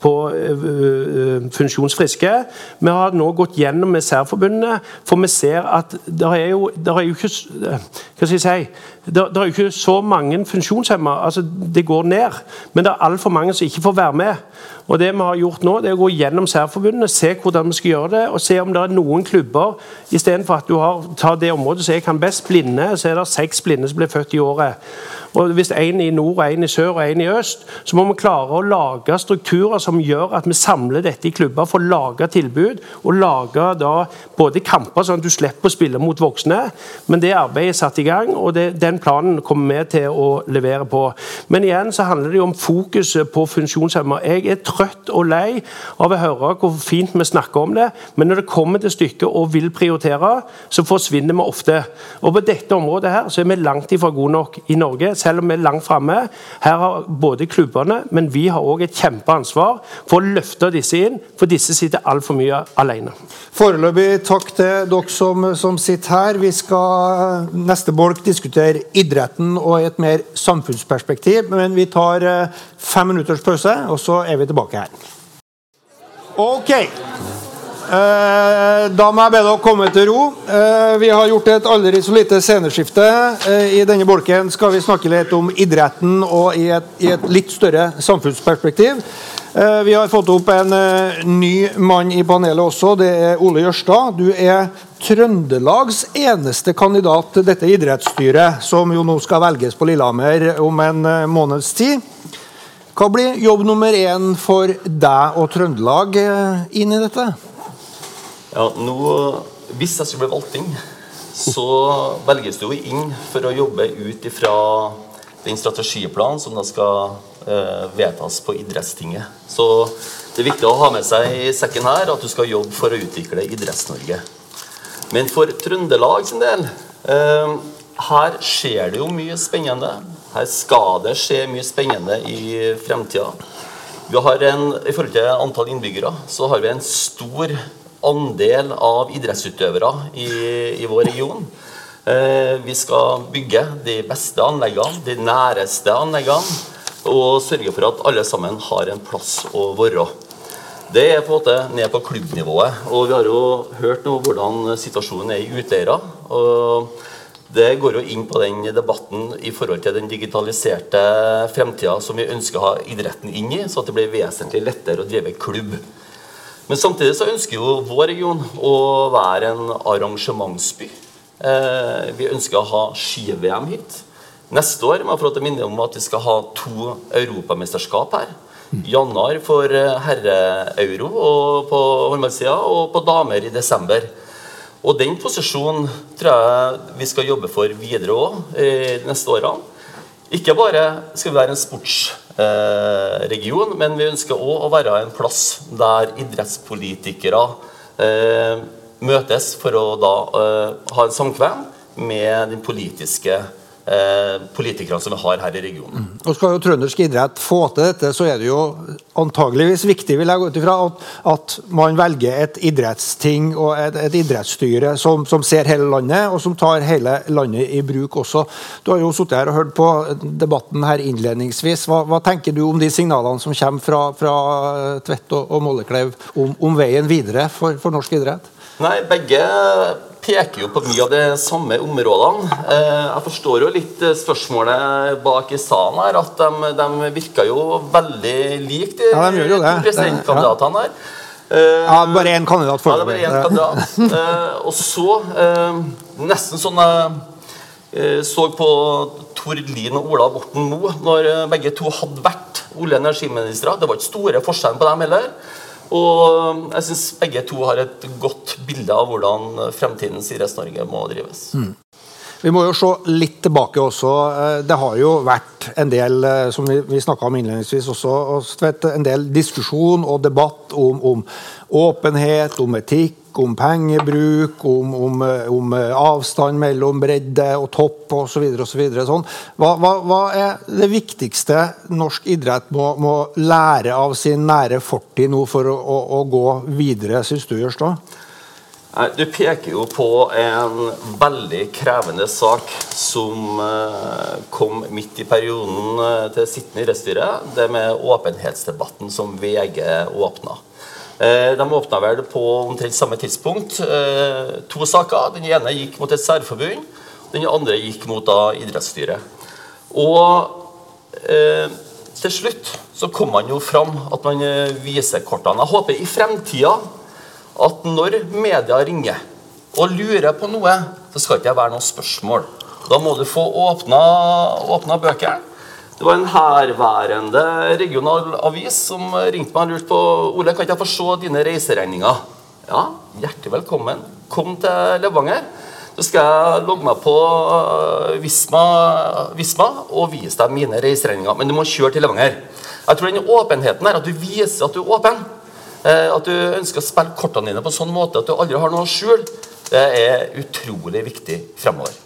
C: på uh, funksjonsfriske. Vi har nå gått gjennom med særforbundene, for vi ser at det er jo, der er jo ikke Hva skal jeg si det, er jo ikke så mange funksjonshemmede. Altså, det går ned. Men det er altfor mange som ikke får være med. Og det vi har gjort nå, det er å gå gjennom særforbundene, se hvordan vi skal gjøre det, og se om det er noen klubber Istedenfor at du har, tar det området som jeg kan best, blinde, så er det seks blinde som blir født i året. Og Hvis en i nord, en i sør og en i øst, så må vi klare å lage strukturer som gjør at vi samler dette i klubber for å lage tilbud. Og lage da både kamper, sånn at du slipper å spille mot voksne. Men det arbeidet er satt i gang, og det, den planen kommer vi til å levere på. Men igjen så handler det jo om fokuset på funksjonshemmede. Jeg er trøtt og lei av å høre hvor fint vi snakker om det, men når det kommer til stykket og vil prioritere, så forsvinner vi ofte. Og på dette området her så er vi langt ifra gode nok i Norge selv om vi er langt framme. Her har både klubbene, men vi har òg et kjempeansvar for å løfte disse inn, for disse sitter altfor mye alene.
A: Foreløpig takk til dere som, som, sitter her. Vi skal neste bolk diskutere idretten og et mer samfunnsperspektiv. Men vi tar eh, fem minutters pause, og så er vi tilbake her. Ok. Eh, da må jeg be dere komme til ro. Eh, vi har gjort et aldri så lite sceneskifte. Eh, I denne bolken skal vi snakke litt om idretten og i et, i et litt større samfunnsperspektiv. Vi har fått opp en ny mann i panelet også. Det er Ole Jørstad. Du er Trøndelags eneste kandidat til dette idrettsstyret, som jo nå skal velges på Lillehammer om en måneds tid. Hva blir jobb nummer én for deg og Trøndelag inn i dette?
H: Ja, nå, Hvis jeg skulle bli valgt inn, så velges du jo inn for å jobbe ut ifra den strategiplanen som da skal eh, vedtas på idrettstinget. Så det er viktig å ha med seg i sekken her at du skal jobbe for å utvikle Idretts-Norge. Men for Trøndelag sin del eh, her skjer det jo mye spennende. Her skal det skje mye spennende i fremtida. Vi har en, I forhold til antall innbyggere så har vi en stor andel av idrettsutøvere i, i vår region. Eh, vi skal bygge de beste anleggene, de næreste anleggene, og sørge for at alle sammen har en plass å være. Det er på en måte ned på klubbnivået. og Vi har jo hørt nå hvordan situasjonen er i Utøya. Det går jo inn på den debatten i forhold til den digitaliserte fremtida som vi ønsker å ha idretten inn i, så det blir vesentlig lettere å drive klubb. Men samtidig så ønsker jo vår region å være en arrangementsby. Eh, vi ønsker å ha ski-VM hit. Neste år må jeg til minne om at vi skal ha to europamesterskap her. Januar for eh, herre-euro på håndballsida og på damer i desember. Og den posisjonen tror jeg vi skal jobbe for videre òg eh, de neste årene. Ikke bare skal vi være en sportsregion, men vi ønsker òg å være en plass der idrettspolitikere eh, møtes for å da ha en samkvem med den politiske eh, politikerne som vi har her i regionen.
A: Mm. Og Skal jo trøndersk idrett få til dette, så er det jo antageligvis viktig vil jeg gå ut ifra, at, at man velger et idrettsting og et, et idrettsstyre som, som, ser hele landet, og som tar hele landet i bruk også. Du har jo sittet her og hørt på debatten her innledningsvis. Hva, hva tenker du om de signalene som kommer fra, fra Tvedt og, og Mollekleiv om, om, veien videre for, for norsk idrett?
H: Nei, begge peker jo på mye av de samme områdene. Eh, jeg forstår jo litt eh, spørsmålet bak i salen her, at de, de virker jo veldig likt de
A: ja, de
H: to presidentkandidatene her.
A: Ja, bare én kandidat
H: foreløpig. Ja, det er bare én kandidat. Eh, og så, nesten sånn jeg så på Tord Lien og Ola Borten Moe når begge to hadde vært olje- og energiministre. Det var ikke store forskjellen på dem heller. Og jeg syns begge to har et godt bilde av hvordan fremtidens Idretts-Norge må drives. Mm.
A: Vi må jo se litt tilbake også. Eh, det har jo vært en del eh, som vi, vi om innledningsvis også, en del diskusjon og debatt om, om åpenhet, om etikk, om pengebruk, om, om, om avstand mellom bredde og topp osv. Sånn. Hva, hva, hva er det viktigste norsk idrett må, må, lære av sin nære fortid nå for å, å, å gå videre, syns du, Jørstad?
H: Du peker jo på en veldig krevende sak som eh, kom midt i perioden eh, til sittende idrettsstyre. Det med åpenhetsdebatten som VG åpna. Eh, de åpna vel på omtrent samme tidspunkt eh, to saker. Den ene gikk mot et særforbund. Den andre gikk mot da idrettsstyret. Og eh, til slutt så kom man jo fram at man viser kortene. Jeg håper i fremtida at når media ringer og lurer på noe, så skal det ikke være noe spørsmål. Da må du få åpna, åpna bøkene. Det var en herværende regional avis som ringte meg og lurte på Ole, kan ikke jeg få se dine reiseregninger. Ja, hjertelig velkommen. Kom til Levanger. Så skal jeg logge meg på øh, Visma, Visma og vise deg mine reiseregninger. Men du må kjøre til Levanger. Jeg tror den åpenheten her, at du viser at du er åpen, eh, at du ønsker å spille kortene dine på en sånn måte at du aldri har noe å skjule, det er utrolig viktig fremover.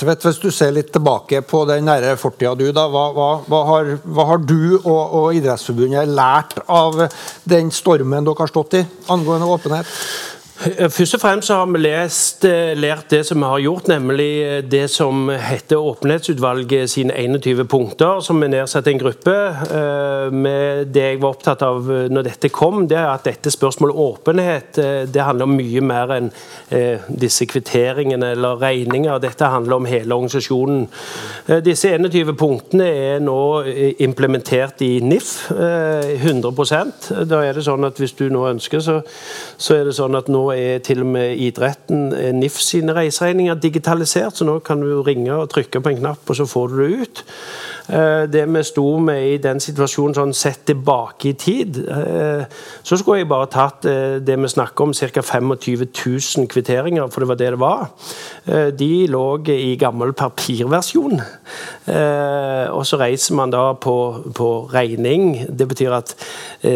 A: Tvedt, hvis du ser litt tilbake på den nære fortida du, da, hva, hva, hva, har, hva, har, du og, og, Idrettsforbundet lært av den stormen dere har stått i angående åpenhet?
C: Eh, først og fremst har vi lest, eh, lært det som vi har gjort, nemlig eh, det som heter Åpenhetsutvalget sine 21 punkter, som vi nedsatte en gruppe. Med det jeg var opptatt av når dette kom, det er at dette spørsmålet åpenhet det handler om mye mer enn disse kvitteringene eller regninger. Dette handler om hele organisasjonen. Disse 21 punktene er nå implementert i NIF 100% Da er det sånn at Hvis du nå ønsker, så, så er det sånn at nå er til og med idretten, eh, NIF sine reiseregninger digitalisert, så nå kan du ringe og trykke på en knapp, og så får du det ut. Eh, det vi sto med i den situasjonen sånn sett tilbake i tid, eh, så skulle jeg bare tatt det vi snakker om, ca. 25 000 kvitteringer, for det var det det var. De lå i gammel papirversjon. Og så reiser man da på, på regning. Det betyr at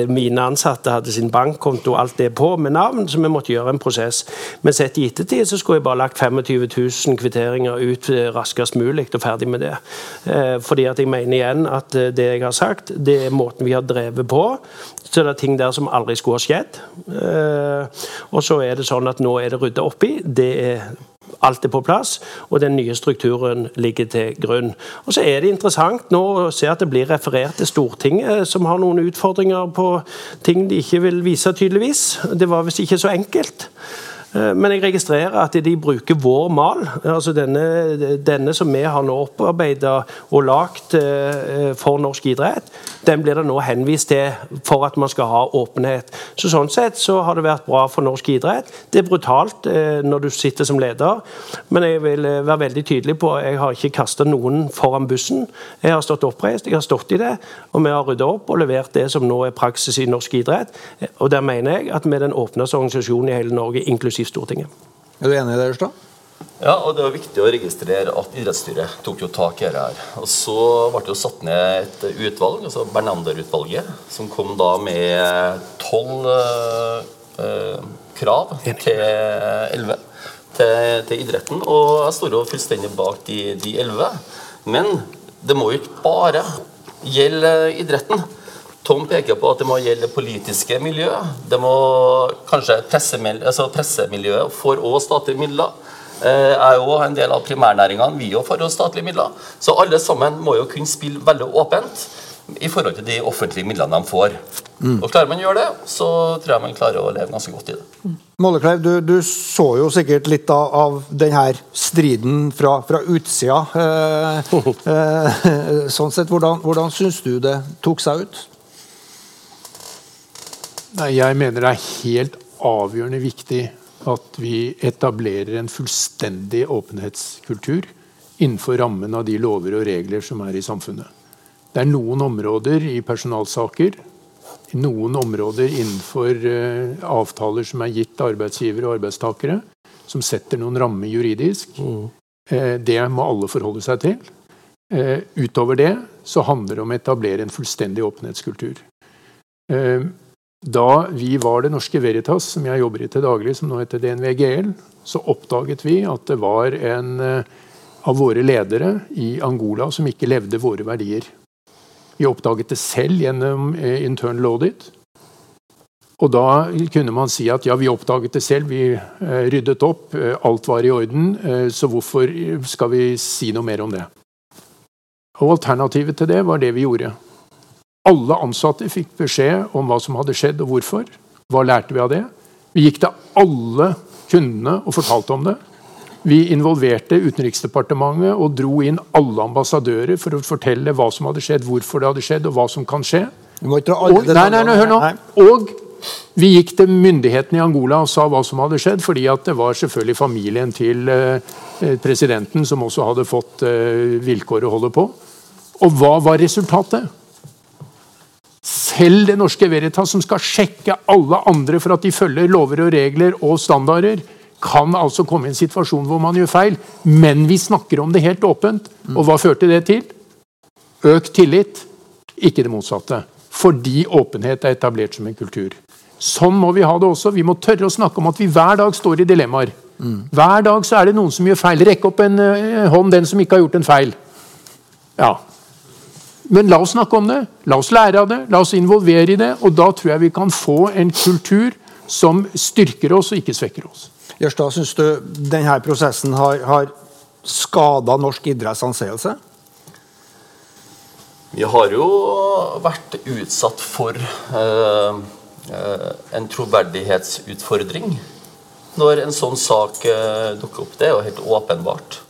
C: mine ansatte hadde sin bankkonto og alt det på med navn, så vi måtte gjøre en prosess. Men sett i ettertid så skulle jeg bare lagt 25 000 kvitteringer ut raskest mulig og ferdig med det. Fordi at jeg mener igjen at det jeg har sagt, det er måten vi har drevet på. Så det er ting der som aldri skulle ha skjedd. Og så er det sånn at nå er det rydda opp i. Det er Alt er på plass, og den nye strukturen ligger til grunn. Og Så er det interessant nå å se at det blir referert til Stortinget, som har noen utfordringer på ting de ikke vil vise tydeligvis. Det var visst ikke så enkelt. Eh, men jeg registrerer at de bruker vår mal, altså denne, denne som vi har nå opparbeida og lagd eh, for norsk idrett. Den blir det nå henvist til for at man skal ha åpenhet. Så Sånn sett så har det vært bra for norsk idrett. Det er brutalt eh, når du sitter som leder, men jeg vil være veldig tydelig på at jeg har ikke kasta noen foran bussen. Jeg har stått oppreist, jeg har stått i det, og vi har rydda opp og levert det som nå er praksis i norsk idrett. Og der mener jeg at vi er den åpneste organisasjonen i hele Norge, inklusiv Stortinget.
A: Er du enig i det, Ørstad?
H: Ja, og det er viktig å registrere at idrettsstyret tok jo tak i dette. her. Og Så ble det jo satt ned et utvalg, altså Bernander-utvalget, som kom da med tolv uh, krav til 11 til, til idretten. Og jeg står jo fullstendig bak de, de 11. Men det må jo ikke bare gjelde idretten. Tom peker på at det må gjelde det politiske miljøet. Det må kanskje altså pressemiljøet får òg statlige midler. Jeg eh, er jo en del av primærnæringene. Vi òg får statlige midler. Så alle sammen må jo kunne spille veldig åpent i forhold til de offentlige midlene de får. Mm. Og Klarer man å gjøre det, så tror jeg man klarer å leve ganske godt i det. Mm.
A: Mollekleiv, du, du, så jo sikkert litt av, av denne striden fra, fra utsida. Eh, eh, sånn sett, Hvordan, hvordan syns du det tok seg ut?
D: Nei, Jeg mener det er helt avgjørende viktig at vi etablerer en fullstendig åpenhetskultur innenfor rammen av de lover og regler som er i samfunnet. Det er noen områder i personalsaker, noen områder innenfor uh, avtaler som er gitt arbeidsgivere og arbeidstakere, som setter noen rammer juridisk. Mm. Uh, det må alle forholde seg til. Uh, utover det så handler det om å etablere en fullstendig åpenhetskultur. Da vi var Det Norske Veritas, som jeg jobber i til daglig, som nå heter DNVGL, så oppdaget vi at det var en av våre ledere i Angola som ikke levde våre verdier. Vi oppdaget det selv gjennom eh, internal audit. Og da kunne man si at ja, vi oppdaget det selv, vi eh, ryddet opp, eh, alt var i orden, så hvorfor skal vi si noe mer om det? Og Alternativet til det var det vi gjorde. Alle ansatte fikk beskjed om hva som hadde skjedd og hvorfor. Hva lærte vi av det? Vi gikk til alle kundene og fortalte om det. Vi involverte Utenriksdepartementet og dro inn alle ambassadører for å fortelle hva som hadde skjedd, hvorfor det hadde skjedd, og hva som kan skje. Og, nei, nei, hør nå. Og vi gikk til myndighetene i Angola og sa hva som hadde skjedd, fordi det var selvfølgelig familien til uh, presidenten som også hadde fått uh, vilkår å holde på. Og hva var resultatet? Selv Det Norske Veritas, som skal sjekke alle andre for at de følger lover og regler og standarder, kan altså komme i en situasjon hvor man gjør feil, men vi snakker om det helt åpent. Og hva førte det til? Økt tillit, ikke det motsatte. Fordi åpenhet er etablert som en kultur. Sånn må vi ha det også. Vi må tørre å snakke om at vi hver dag står i dilemmaer. Hver dag så er det noen som gjør feil. Rekk opp en uh, hånd, den som ikke har gjort en feil. Ja. Men la oss snakke om det. La oss lære av det. La oss involvere i det. Og da tror jeg vi kan få en kultur som styrker oss og ikke svekker oss.
A: Jørstad, syns du denne prosessen har, har skada norsk idretts anseelse?
H: Vi har jo vært utsatt for uh, uh, en troverdighetsutfordring når en sånn sak eh, dukker opp. Det er jo helt åpenbart.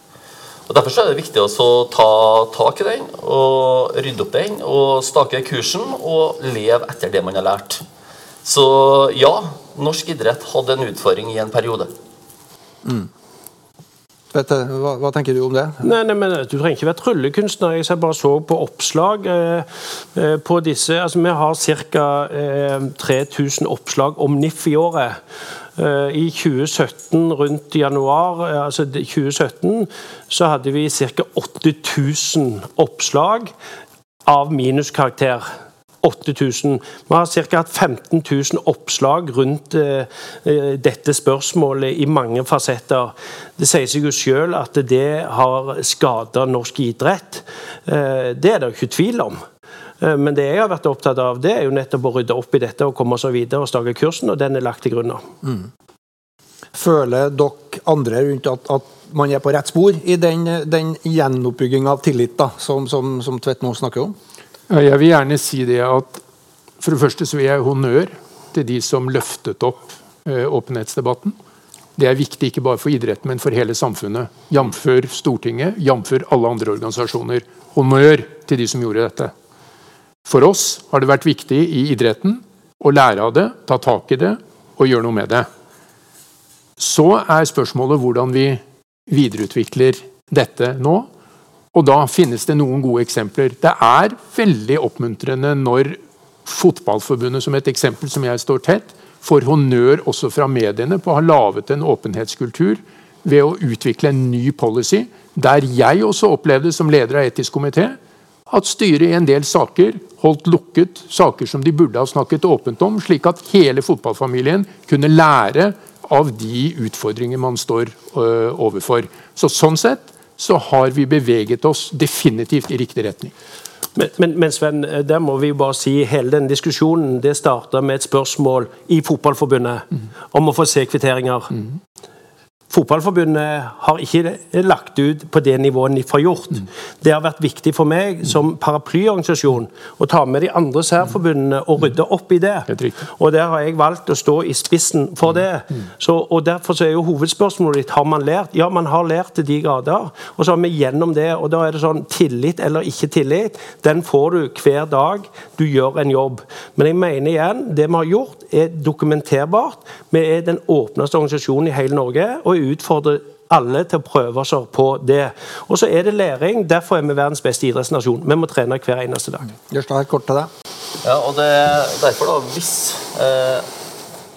H: Og Derfor er det viktig å ta tak i den og rydde opp den og stake kursen og leve etter det man har lært. Så ja, norsk idrett hadde en utfordring i en periode. Mm.
A: Hva, hva, tenker du om det?
C: Nei, nei, men Du trenger ikke være tryllekunstner. Jeg bare så på oppslag eh, eh på disse. altså Vi har ca. Eh, 3000 oppslag om NIF i året. Eh, I 2017, rundt januar eh, altså 2017, så hadde vi ca. 8000 oppslag av minuskarakter. 8000. Vi har ca. 15 000 oppslag rundt eh, eh, dette spørsmålet i mange fasetter. Det sier seg jo selv at det har skada norsk idrett. Eh, det er det jo ikke tvil om. Men det jeg har vært opptatt av, det er jo nettopp å rydde opp i dette og komme oss videre og stake kursen, og den er lagt til grunn nå. Mm.
A: Føler dere andre rundt at, at, man er på rett spor i den, den gjenoppbygginga av tillit da, som, som, som Tvedt nå snakker om?
D: Jeg vil gjerne si det at for det første så vil jeg honnør til de som løftet opp eh, åpenhetsdebatten. Det er viktig ikke bare for idretten, men for hele samfunnet. Jf. Stortinget, jf. alle andre organisasjoner. Honnør til de som gjorde dette. For oss har det vært viktig i idretten å lære av det, ta tak i det og gjøre noe med det. Så er spørsmålet hvordan vi videreutvikler dette nå. Og da finnes det noen gode eksempler. Det er veldig oppmuntrende når Fotballforbundet, som et eksempel som jeg står tett, får honnør også fra mediene på å ha laget en åpenhetskultur ved å utvikle en ny policy, der jeg også opplevde som leder av etisk komité at styret i en del saker holdt lukket saker som de burde ha snakket åpent om, slik at hele fotballfamilien kunne lære av de utfordringer man står øh, overfor. Så Sånn sett så har vi beveget oss definitivt i riktig retning.
C: Men, men, men, Sven, der må vi jo bare si hele den diskusjonen det starta med et spørsmål i Fotballforbundet mm. om å få se kvitteringer. Mm. Fotballforbundet har ikke lagt ut på det nivået de har gjort. Mm. Det har vært viktig for meg som paraplyorganisasjon å ta med de andre særforbundene og rydde opp i det. Og der har jeg valgt å stå i spissen for det. Så, og Derfor er jo hovedspørsmålet ditt har man lært. Ja, man har lært til de grader. Og så har vi gjennom det. Og da er det sånn tillit eller ikke tillit. Den får du hver dag du gjør en jobb. Men jeg mener igjen, det vi har gjort, er dokumenterbart. Vi er den åpneste organisasjonen i hele Norge. og utfordre alle til å prøve seg på det. Og så er det læring. Derfor er vi verdens beste idrettsnasjon. Vi må trene hver eneste dag.
A: Gjørstad, kort til deg.
H: Ja, og det er derfor, da, hvis eh,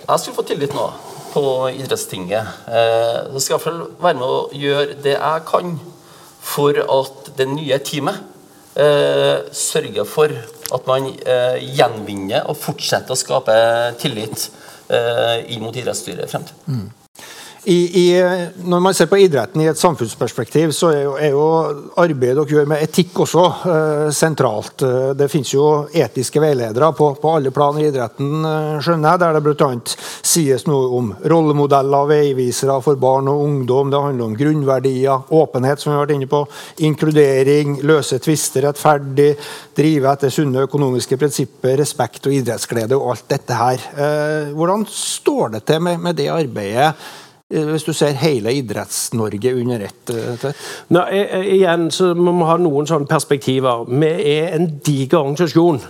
H: jeg skulle få tillit nå på idrettstinget, eh, så skal jeg iallfall være med å gjøre det jeg kan for at det nye teamet eh, sørger for at man eh, gjenvinner og fortsetter å skape tillit eh, inn mot idrettsstyret frem til. Mm.
A: I, i, når man ser på idretten i et samfunnsperspektiv, så er jo, er jo arbeidet dere gjør med etikk også eh, sentralt. Eh, det finnes jo etiske veiledere på, på alle plan i idretten, eh, skjønner jeg, der det bl.a. sies noe om rollemodeller, veivisere for barn og ungdom. Det handler om grunnverdier, åpenhet, som vi har vært inne på, inkludering, løse tvister rettferdig, drive etter sunne økonomiske prinsipper, respekt og idrettsglede og alt dette her. Eh, hvordan står det til med, med det arbeidet? Eh, hvis du ser hele Idretts-Norge under ett? Eh,
C: Nå, igjen så må vi ha noen sånne perspektiver. Vi er en diger organisasjon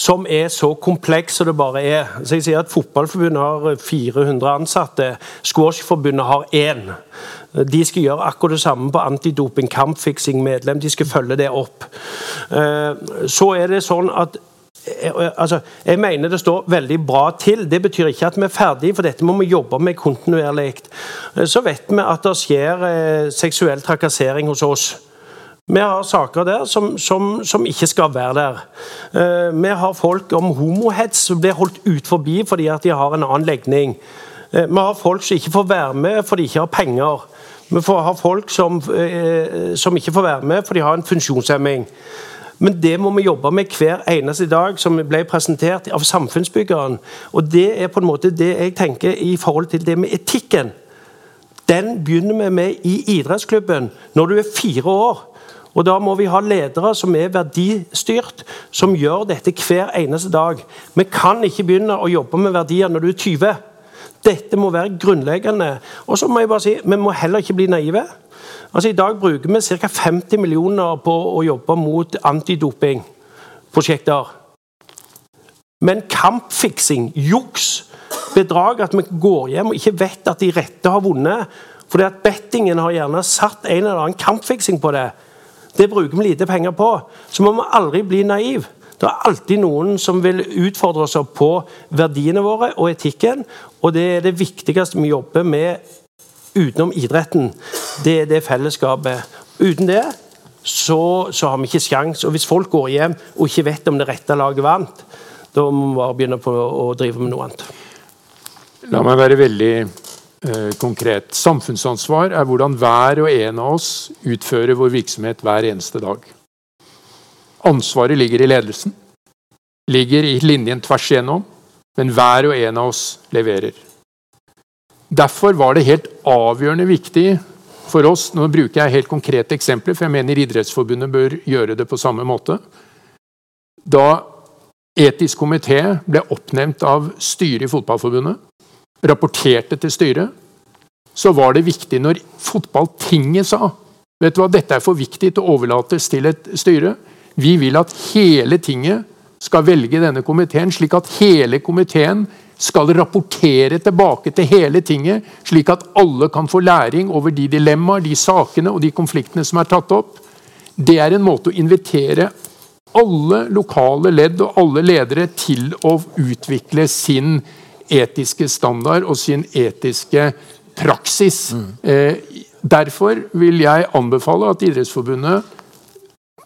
C: som er så kompleks som det bare er. Så jeg sier at Fotballforbundet har 400 ansatte. Squashforbundet har én. De skal gjøre akkurat det samme på antidoping, kampfiksing, medlem. De skal følge det opp. Eh, så er det sånn at altså, jeg mener det står veldig bra til. Det betyr ikke at vi er ferdige, for dette må vi jobbe med kontinuerlig. Så vet vi at det skjer eh, seksuell trakassering hos oss. Vi har saker der som, som, som ikke skal være der. Eh, vi har folk om homohets som blir holdt ut forbi fordi at de har en annen legning. Eh, vi har folk som ikke får være med fordi de ikke har penger. Vi får ha folk som, eh, som ikke får være med fordi de har en funksjonshemming. Men det må vi jobbe med hver eneste dag, som ble presentert av Samfunnsbyggeren. Og det er på en måte det jeg tenker i forhold til det med etikken. Den begynner vi med i idrettsklubben når du er fire år. Og Da må vi ha ledere som er verdistyrt, som gjør dette hver eneste dag. Vi kan ikke begynne å jobbe med verdier når du er 20. Dette må være grunnleggende. Og så må jeg bare si, Vi må heller ikke bli naive. Altså I dag bruker vi ca. 50 millioner på å jobbe mot antidopingprosjekter. Men kampfiksing, juks, bedrag, at vi går hjem og ikke vet at de rette har vunnet fordi at bettingen har gjerne satt en eller annen kampfiksing på det. Det bruker vi lite penger på. Så må vi aldri bli naive. Det er alltid noen som vil utfordre oss på verdiene våre og etikken. Og det er det viktigste vi jobber med utenom idretten, det er det fellesskapet. Uten det så, så har vi ikke sjans. Og hvis folk går hjem og ikke vet om det rette laget vant, da må vi bare begynne på å drive med noe annet.
D: La meg være veldig eh, konkret. Samfunnsansvar er hvordan hver og en av oss utfører vår virksomhet hver eneste dag. Ansvaret ligger i ledelsen, ligger i linjen tvers igjennom, men hver og en av oss leverer. Derfor var det helt avgjørende viktig for oss Nå bruker jeg helt konkrete eksempler, for jeg mener Idrettsforbundet bør gjøre det på samme måte. Da etisk komité ble oppnevnt av styret i Fotballforbundet, rapporterte til styret, så var det viktig når fotballtinget sa vet du hva, dette er for viktig til å overlates til et styre. Vi vil at hele tinget skal velge denne komiteen, slik at hele komiteen skal rapportere tilbake til hele tinget, slik at alle kan få læring over de dilemmaer, de sakene og de konfliktene som er tatt opp. Det er en måte å invitere alle lokale ledd og alle ledere til å utvikle sin etiske standard og sin etiske praksis. Mm. Eh, derfor vil jeg anbefale at Idrettsforbundet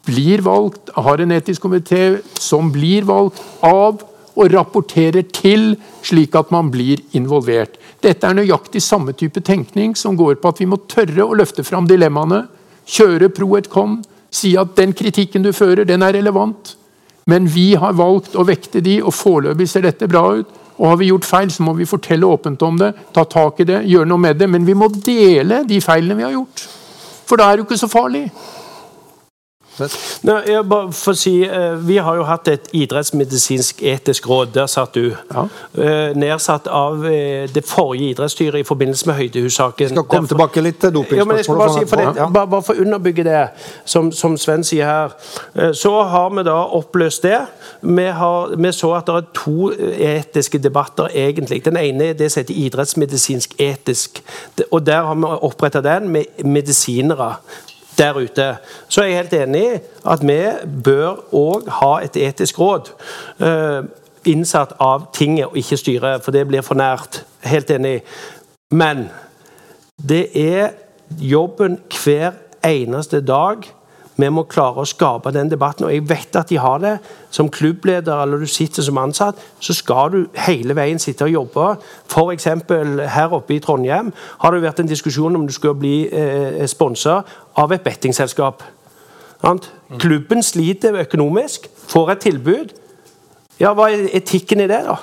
D: blir valgt, har en etisk komité som blir valgt av og rapporterer til, slik at man blir involvert. Dette er nøyaktig samme type tenkning som går på at vi må tørre å løfte fram dilemmaene, kjøre pro et con, si at den kritikken du fører, den er relevant. Men vi har valgt å vekte de, og foreløpig ser dette bra ut. Og Har vi gjort feil, så må vi fortelle åpent om det, ta tak i det, gjøre noe med det. Men vi må dele de feilene vi har gjort. For da er det jo ikke så farlig.
C: Nei, jeg bare for å si, eh, Vi har jo hatt et idrettsmedisinsk etisk råd. Der satt du.
D: Ja.
C: Eh, Nedsatt av eh, det forrige idrettsstyret i forbindelse med Høydehussaken.
A: Skal komme
C: Derfor-
A: tilbake litt til
C: Ja, men jeg skal
A: dopingspørsmål.
C: bare, si.
A: Ja.
C: bare, bare for å underbygge det, som, som Sven sier her, så har vi da oppløst det. Vi, har, vi så at det er to etiske debatter, egentlig. Den ene er det som heter idrettsmedisinsk etisk. Og der har vi oppretta den med medisinere der ute. Så er jeg helt enig i at vi bør òg ha et etisk råd. eh, innsatt av tinget og ikke styret, for det blir for nært. Helt enig. Men det er jobben hver eneste dag. Vi må klare å skape den debatten. Og jeg vet at de har det. Som klubbleder eller du sitter som ansatt, så skal du hele veien sitte og jobbe. F.eks. her oppe i Trondheim har det vært en diskusjon om du skal bli eh, sponsa av et bettingselskap. Klubben sliter økonomisk, får et tilbud. Ja, Hva er etikken i det, da?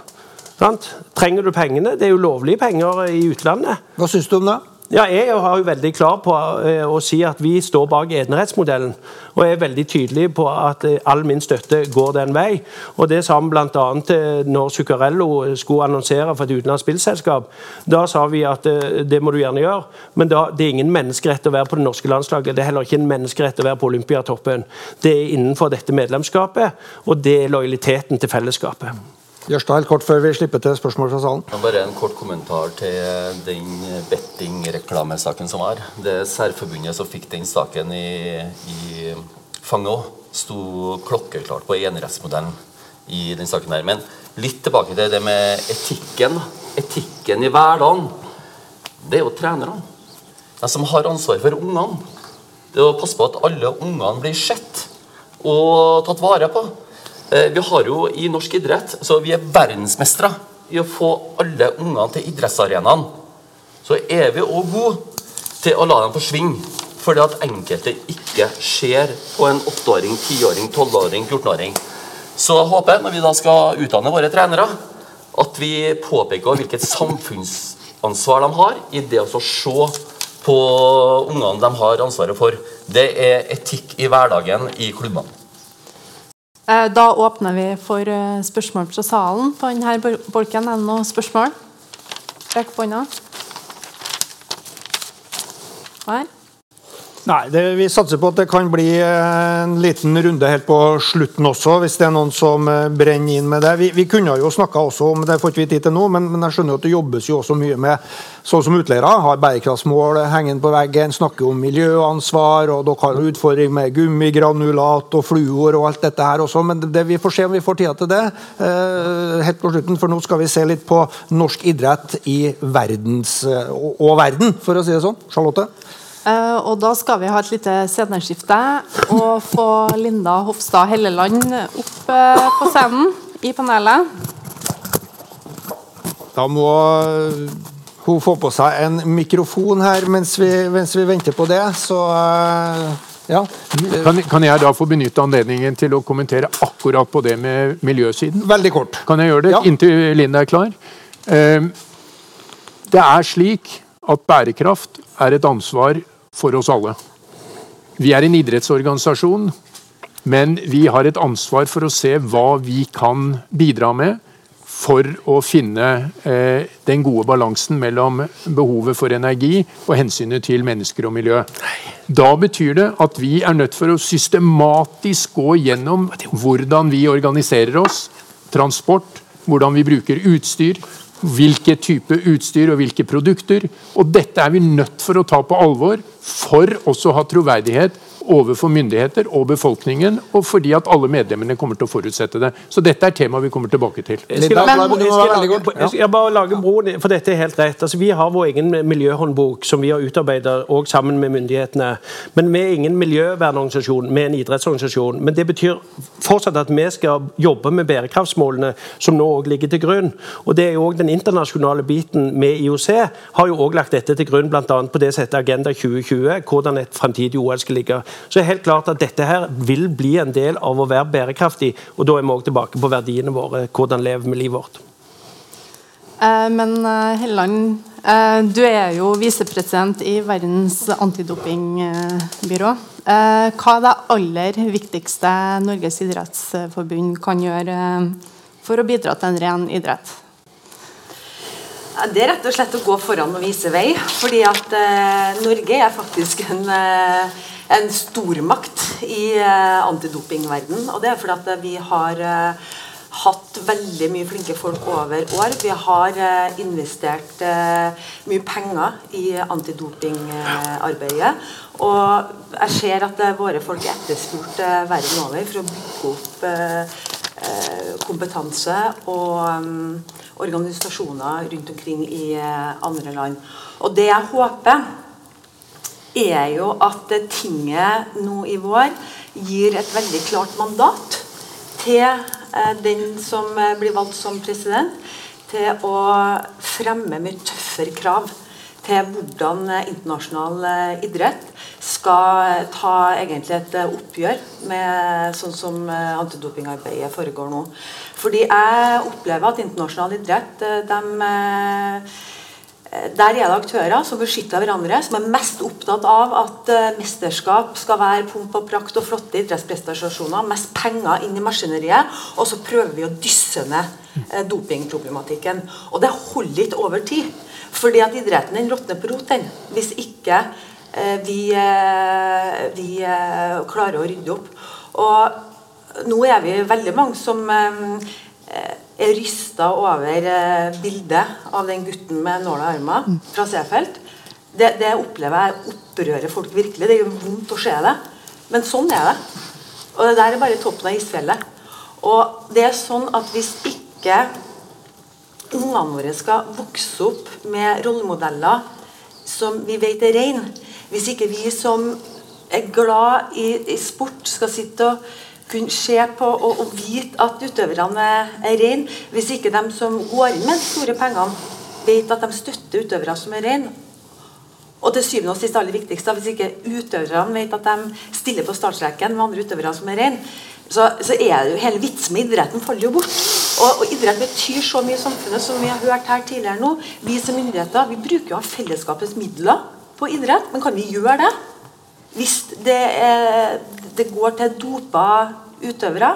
C: Trenger du pengene? Det er jo lovlige penger i utlandet.
A: Hva syns du om det?
C: Ja, jeg er jo veldig klar på eh, å si at vi står bak enerettsmodellen. Og er veldig tydelig på at eh, all min støtte går den vei. Og Det sa vi bl.a. når Zuccarello skulle annonsere for et utenlandsk spillselskap. Da sa vi at eh, det må du gjerne gjøre, men da, det er ingen menneskerett å være på det norske landslaget. Det er heller ikke en menneskerett å være på Olympiatoppen. Det er innenfor dette medlemskapet, og det er lojaliteten til fellesskapet.
A: Jørstad, helt kort før vi slipper til spørsmål fra salen.
H: Bare en kort kommentar til den betting-reklamesaken som var. Det Særforbundet som fikk den saken i, i fanget òg. Sto klokkeklart på enerettsmodellen i den saken der. Men litt tilbake til det med etikken. Etikken i hverdagen. Det er jo trenerne. De som har ansvar for ungene. Det er å passe på at alle ungene blir sett og tatt vare på. Eh, Vi har jo i norsk idrett så vi er verdensmestere i å få alle ungene til idrettsarenaen. Så er vi òg gode til å la dem forsvinne. Fordi at enkelte ikke ser på en åtteåring, tiåring, tolvåring, 14-åring. Så jeg håper, når vi da skal utdanne våre trenere, at vi påpeker hvilket samfunnsansvar de har i det å se på ungene de har ansvaret for. Det er etikk i hverdagen i klubbene.
B: Eh, Da åpner vi for eh, spørsmål fra salen på denne bolken. Er det noen spørsmål? Rekk opp hånda. Her.
A: Nei, det, Vi satser på at det kan bli eh, en liten runde helt på slutten også, hvis det er noen som eh, brenner inn med det. Vi, vi kunne jo snakka også om det, får ikke vi tid til nå, men, men jeg skjønner jo at det jobbes jo også mye med sånn som utleiere. Har bærekraftsmål hengende på veggen, snakker om miljøansvar, og dere har utfordring med gummigranulat og fluor og alt dette her også. Men det, vi får se om vi får tida til det eh, helt på slutten, for nå skal vi se litt på norsk idrett i verdens, og, og verden, for å si det sånn. Charlotte?
B: Eh, og da skal vi ha et lite sceneskifte og få Linda Hofstad Helleland opp uh, på scenen i panelet.
A: Da må hun få på seg en mikrofon her mens vi, mens vi venter på det, så uh, ja.
D: Kan, kan jeg da få benytte anledningen til å kommentere akkurat på det med miljøsiden?
A: Veldig kort.
D: Kan jeg gjøre det
A: Ja.
D: inntil Linda er klar? Det er slik at bærekraft er et ansvar for oss alle. Vi er en idrettsorganisasjon, men vi har et ansvar for å se hva vi kan bidra med for å finne eh, den gode balansen mellom behovet for energi og hensynet til mennesker og miljø. Da betyr det at vi er nødt for å systematisk gå gjennom hvordan vi organiserer oss, transport, hvordan vi bruker utstyr, hvilke type utstyr og hvilke produkter. Og dette er vi nødt for å ta på alvor for også å ha troverdighet overfor myndigheter og befolkningen, og fordi at alle medlemmene kommer til å forutsette det. Så dette er tema vi kommer tilbake til.
C: Jeg skal, lage, jeg skal, lage, jeg skal bare lage broen, for dette er helt rett. Altså, vi har vår egen miljøhåndbok som vi har utarbeidet sammen med myndighetene. Men vi er ingen miljøvernorganisasjon, vi er en idrettsorganisasjon. Men det betyr fortsatt at vi skal jobbe med bærekraftsmålene som nå også ligger til grunn. Og det er jo også Den internasjonale biten med IOC har jo også lagt dette til grunn, bl.a. på det som heter Agenda 2020, hvordan et fremtidig OL skal ligge. Så det er helt klart at dette her vil bli en del av å være bærekraftig. Og da er vi også tilbake på verdiene våre. Hvordan lever vi livet vårt?
B: Eh, men Helleland, Helland, eh, du er jo visepresident i Verdens antidopingbyrå. Hva er det aller viktigste Norges idrettsforbund kan gjøre for å bidra til en ren idrett?
I: Det er rett og slett å gå foran og vise vei. fordi at eh, Norge er faktisk en, eh, en stormakt i eh, antidopingverden. Og det er fordi at vi har eh, hatt veldig mye flinke folk over år. Vi har eh, investert eh, mye penger i antidopingarbeidet. Og jeg ser at våre folk er etterspurt verden over for å bygge opp kompetanse og um, organisasjoner rundt omkring i eh, andre land. Og det jeg håper, er jo at tinget nå i vår gir et veldig klart mandat til eh, den som eh, blir valgt som president, til å fremme mye tøffere krav til hvordan internasjonal idrett skal ta egentlig et oppgjør med sånn som antidopingarbeidet foregår nå. Fordi jeg opplever at internasjonal idrett eh, de, eh, Der er det aktører som beskytter hverandre, som er mest opptatt av at eh, mesterskap skal være pomp og prakt og flotte idrettsprestasjoner, mest penger inn i maskineriet, og så prøver vi å dysse ned dopingproblematikken. Og det holder ikke over tid. Fordi at idretten den råtner på rot den, hvis ikke vi, vi klarer å rydde opp. Og nå er vi veldig mange som eh, er rysta over eh, bildet av den gutten med nåla i armen fra Seefeld. Det, det, opplever jeg opprører folk virkelig. Det gjør vondt å se det. Men sånn er det. Og det der er bare toppen av isfjellet. Og det er sånn at hvis ikke ungene våre skal vokse opp med rollemodeller som vi vet er rein, hvis ikke vi som er glad i, i sport, skal sitte og kunne se på og, og vite at utøverne er rene. Hvis ikke de som går inn med de store pengene, vet at de støtter utøvere som er rene. Og til syvende og sist aller viktigste, hvis ikke utøverne vet at de stiller på startstreken med andre utøvere som er rene, så, så, er det jo hele vitsen med idretten faller jo bort. Og, og, idrett betyr så mye i samfunnet, som vi har hørt her tidligere nå. Vi som myndigheter vi bruker jo av fellesskapets midler på idrett, men kan vi gjøre det? Hvis det, er, det går til dopa utøvere.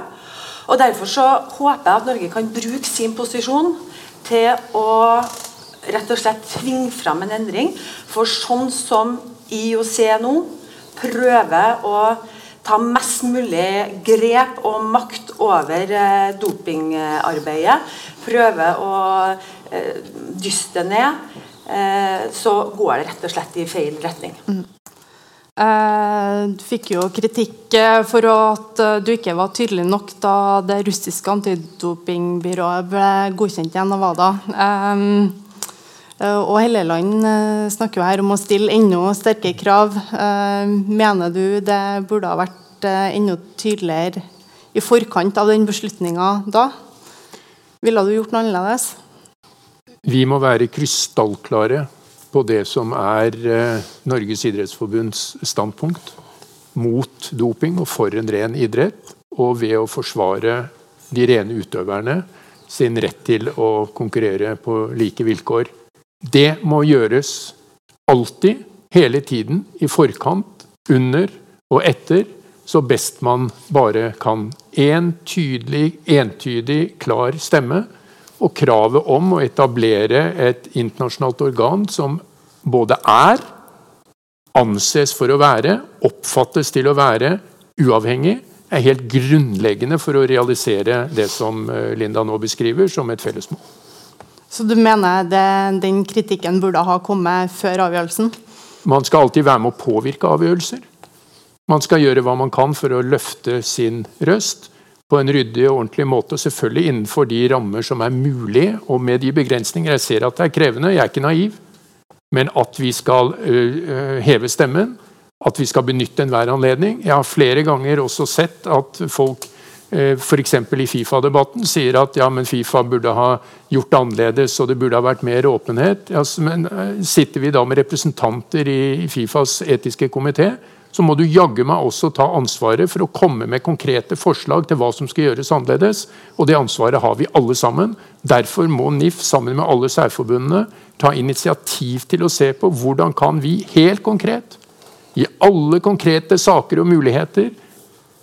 I: Og Derfor så håper jeg at Norge kan bruke sin posisjon til å rett og slett tvinge fram en endring. For sånn som IOC nå prøver å ta mest mulig grep og makt over eh, dopingarbeidet, prøver å eh, dyste ned, eh, så går det rett og slett i feil retning. Mm.
B: Eh, du fikk jo kritikk eh, for at eh, du ikke var tydelig nok da det russiske antidopingbyrået ble godkjent igjen av WADA. Og Helleland snakker jo her om å stille enda sterkere krav. Mener du det burde ha vært enda tydeligere i forkant av den beslutninga da? Ville du gjort noe annerledes?
D: Vi må være krystallklare på det som er eh, Norges idrettsforbunds standpunkt mot doping og for en ren idrett, og ved å forsvare de rene utøverne sin rett til å konkurrere på like vilkår. Det må gjøres alltid, hele tiden, i forkant, under og etter, så best man bare kan. En tydelig, entydig, klar stemme og kravet om å etablere et internasjonalt organ som både er, anses for å være, oppfattes til å være uavhengig, er helt grunnleggende for å realisere det som eh, Linda nå beskriver som et fellesmål.
B: Så du mener det, den kritikken burde ha kommet før avgjørelsen?
D: Man skal alltid være med å påvirke avgjørelser. Man skal gjøre hva man kan for å løfte sin røst på en ryddig og ordentlig måte. Selvfølgelig innenfor de rammer som er mulig, og med de begrensninger. Jeg ser at det er krevende, jeg er ikke naiv. Men at vi skal heve stemmen, at vi skal benytte enhver anledning. Jeg har flere ganger også sett at folk f.eks. i Fifa-debatten sier at ja, men Fifa burde ha gjort det annerledes og det burde ha vært mer åpenhet. Ja, men Sitter vi da med representanter i Fifas etiske komité, så må du jaggu meg også ta ansvaret for å komme med konkrete forslag til hva som skal gjøres annerledes. Og det ansvaret har vi alle sammen. Derfor må NIF sammen med alle særforbundene ta initiativ til å se på hvordan kan vi helt konkret, i alle konkrete saker og muligheter,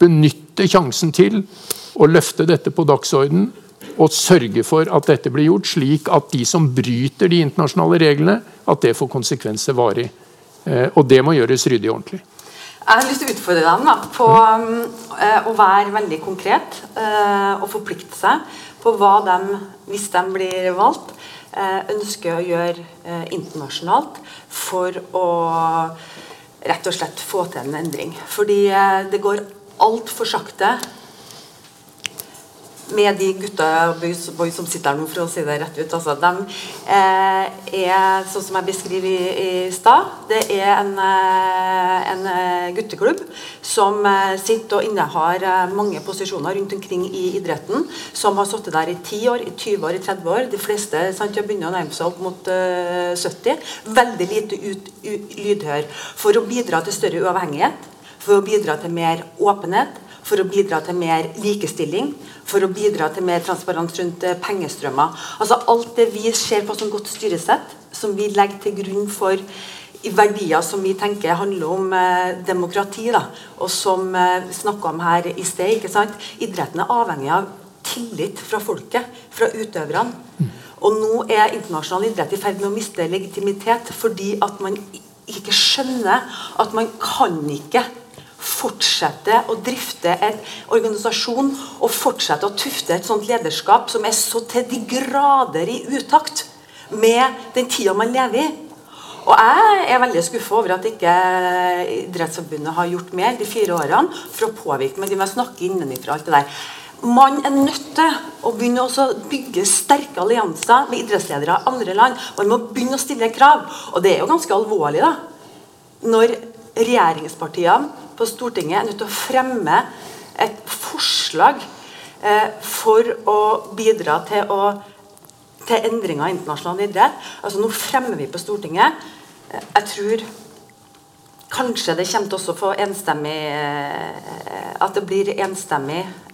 D: benytte sjansen til å løfte dette på dagsordenen og sørge for at dette blir gjort, slik at de som bryter de internasjonale reglene, at det får konsekvenser varig. Eh, og det må gjøres ryddig og ordentlig.
I: Jeg har lyst til å utfordre dem da, på um, å være veldig konkret uh, og forplikte seg på hva de, hvis de blir valgt, uh, ønsker å gjøre internasjonalt for å rett og slett få til en endring. Fordi det går altfor sakte med de gutta boys, boys som sitter her nå, for å si det rett ut. Altså, de eh, er, sånn som jeg beskriver i, i stad, det er en, eh, en, eh, gutteklubb som eh, sitter og innehar eh, mange posisjoner rundt omkring i idretten. Som har sittet der i 10 år, i 20 år, i 30 år. De fleste sant, begynner å nærme seg opp mot eh, 70. Veldig lite ut, u, lydhør. For å bidra til større uavhengighet, for å bidra til mer åpenhet for å bidra til mer likestilling, for å bidra til mer transparens rundt eh, pengestrømmer. Altså Alt det vi ser på som godt styresett, som vi legger til grunn for verdier som vi tenker handler om eh, demokrati, da, og som eh, vi snakka om her i sted. ikke sant? Idretten er avhengig av tillit fra folket, fra utøverne. Og nå er internasjonal idrett i ferd med å miste legitimitet fordi at man ikke skjønner at man kan ikke fortsette å drifte en organisasjon og fortsette å tufte et sånt lederskap som er så til de grader i utakt med den tida man lever i. Og jeg er veldig skuffa over at ikke Idrettsforbundet har gjort mer de fire årene for å påvirke, men de må snakke innenfra alt det der. Man er nødt til å begynne å bygge sterke allianser med idrettsledere av andre land. Man må begynne å stille krav. Og det er jo ganske alvorlig da, når regjeringspartiene på Stortinget er nødt til å fremme et forslag eh, for å bidra til, å, til endringer i internasjonal idrett. Altså Nå fremmer vi på Stortinget. Eh, jeg tror kanskje det kommer til å få enstemmig eh, At det blir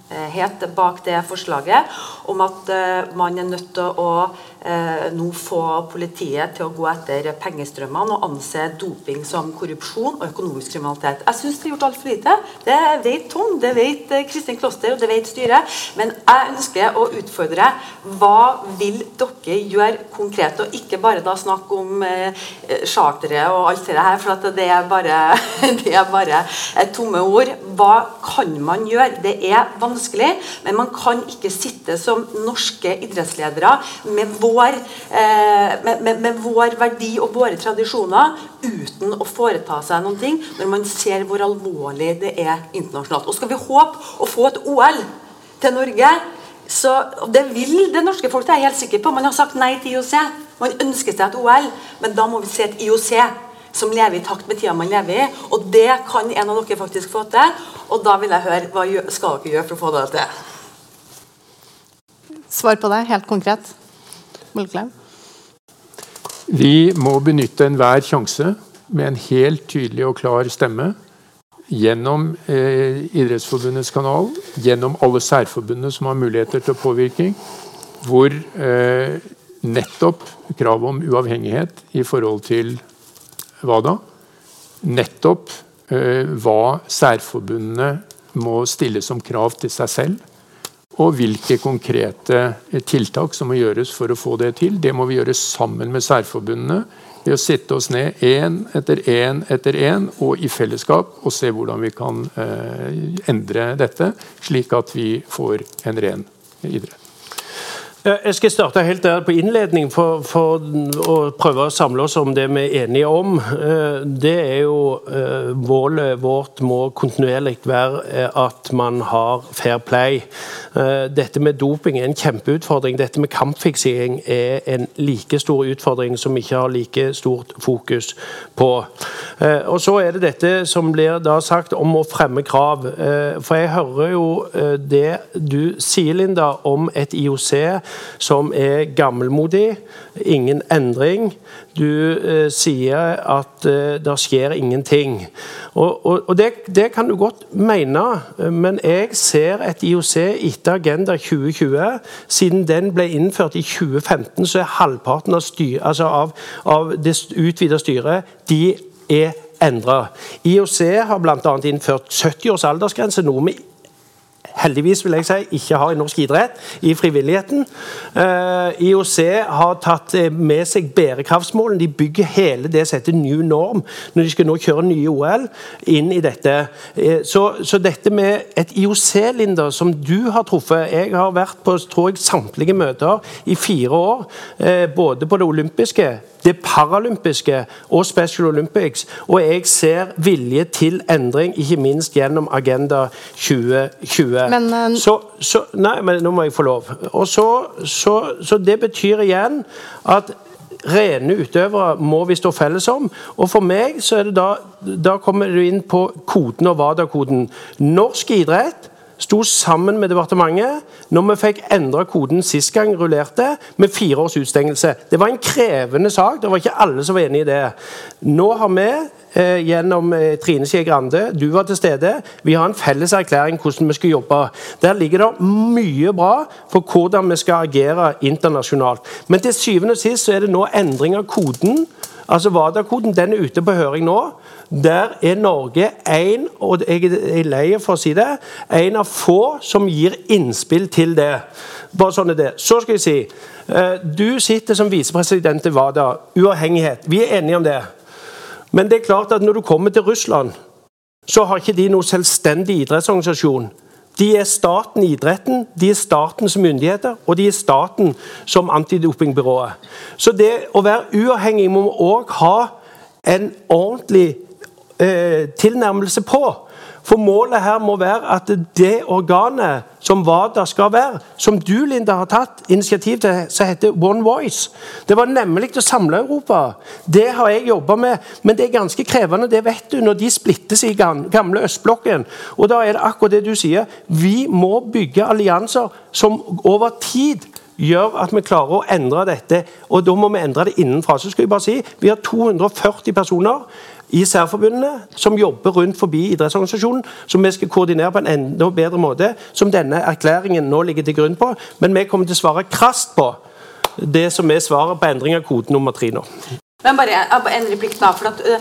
I: enstemmighet bak det forslaget om at uh, man er nødt til å uh, nå få politiet til å gå etter pengestrømmene og anse doping som korrupsjon og økonomisk kriminalitet. Jeg syns det er gjort altfor lite. Det vet Tom, det vet Kristin Kloster og det vet styret. Men jeg ønsker å utfordre. Hva vil dere gjøre konkret? Og ikke bare da snakke om eh, charteret og alt det her, for det er bare, det er bare tomme ord. Hva kan man gjøre? Det er vanskelig, men man kan ikke sitte som norske idrettsledere med vår, eh, med, med, med vår, verdi og våre tradisjoner uten å foreta seg noen ting når man ser hvor alvorlig det er internasjonalt. Og skal vi håpe å få et OL til Norge, så det vil det norske folk, det er jeg helt sikker på. Man har sagt nei til IOC. Man ønsker seg et OL, men da må vi se et IOC som lever i takt med tida man lever i. Og det kan en av dere faktisk få til. Og da vil jeg høre hva skal dere gjøre for å få det til.
B: Svar på det, helt konkret. Mulklev?
D: Vi må benytte enhver sjanse med en helt tydelig og klar stemme gjennom eh, Idrettsforbundets kanal, gjennom alle særforbundene som har muligheter til påvirkning, hvor eh, nettopp kravet om uavhengighet i forhold til hva da? Nettopp eh, hva særforbundene må stille som krav til seg selv og hvilke konkrete tiltak som må gjøres for å få det til. Det må vi gjøre sammen med særforbundene ved å sette oss ned én etter én etter én og i fellesskap og se hvordan vi kan eh, endre dette, slik at vi får en ren idrett.
C: Jeg skal starte helt der på innledning for, for, å prøve å samle oss om det vi er enige om. Eh, det er jo eh, Målet vårt må kontinuerlig være eh, at man har fair play. Dette med doping er en kjempeutfordring. Dette med kampfiksing er en like stor utfordring som ikke har like stort fokus på. Og Så er det dette som blir da sagt om å fremme krav. For jeg hører jo det du sier, Linda, om et IOC som er gammelmodig, ingen endring. Du eh, sier at eh, det skjer ingenting. Og, og, og det, det, kan du godt mene, men jeg ser et IOC etter Agenda 2020. Siden den ble innført i 2015, så er halvparten av, styr, altså av, av det utvida styret de er endra. IOC har bl.a. innført 70 års aldersgrense, noe vi heldigvis vil jeg si, ikke har i norsk idrett, i frivilligheten. Eh, IOC har tatt eh, med seg bærekraftsmålene. De bygger hele det som heter new norm, når de skal nå kjøre nye OL, inn i dette. Uh, så, så, dette med et IOC, Linda, som du har truffet Jeg har vært på tror jeg, samtlige møter i fire år, både på det olympiske det paralympiske og Special Olympics. Og jeg ser vilje til endring, ikke minst gjennom Agenda 2020. Men, uh, så, så, Nei, men nå må jeg få lov. Og så, så, så det betyr igjen at rene utøvere må vi stå felles om. Og for meg så er det da Da kommer du inn på koden og WADA-koden. Norsk idrett sto sammen med departementet når vi fikk endra koden sist gang rullerte, med fire års utstengelse. Det var en krevende sak. Det var ikke alle som var enig i det. Nå har vi eh, gjennom eh, Trine Skei Grande, du var til stede, vi har en felles erklæring hvordan vi skal jobbe. Der ligger det mye bra for hvordan vi skal agere internasjonalt. Men til syvende og sist så er det nå endring av koden. Altså WADA-koden den er ute på høring nå. Der er Norge en, og jeg er lei for å si det, en av få som gir innspill til det. Bare sånn er det. Så skal jeg si eh, Du sitter som visepresident i WADA. Uavhengighet. Vi er enige om det. Men det er klart at når du kommer til Russland, så har ikke de noen selvstendig idrettsorganisasjon. De er staten i idretten, de er staten som myndigheter, og de er staten som antidopingbyrået. Så det å være uavhengig må òg ha en ordentlig eh, tilnærmelse på. For målet her må være at det organet som WADA skal være, som du, Linda, har tatt initiativ til, som heter One Voice Det var nemlig å samle Europa. Det har jeg jobba med. Men det er ganske krevende, det vet du, når de splittes i gamle østblokken. Og da er det akkurat det du sier. Vi må bygge allianser som over tid gjør at vi klarer å endre dette. Og da må vi endre det innenfra. Så skal jeg bare si, Vi har 240 personer i særforbundene som jobber rundt forbi idrettsorganisasjonen, som vi skal koordinere på en enda bedre måte, som denne erklæringen nå ligger til grunn på. Men vi kommer til å svare krast på det som er svaret på endring av kode nummer tre nå.
I: Men bare en replikk da, for at, uh,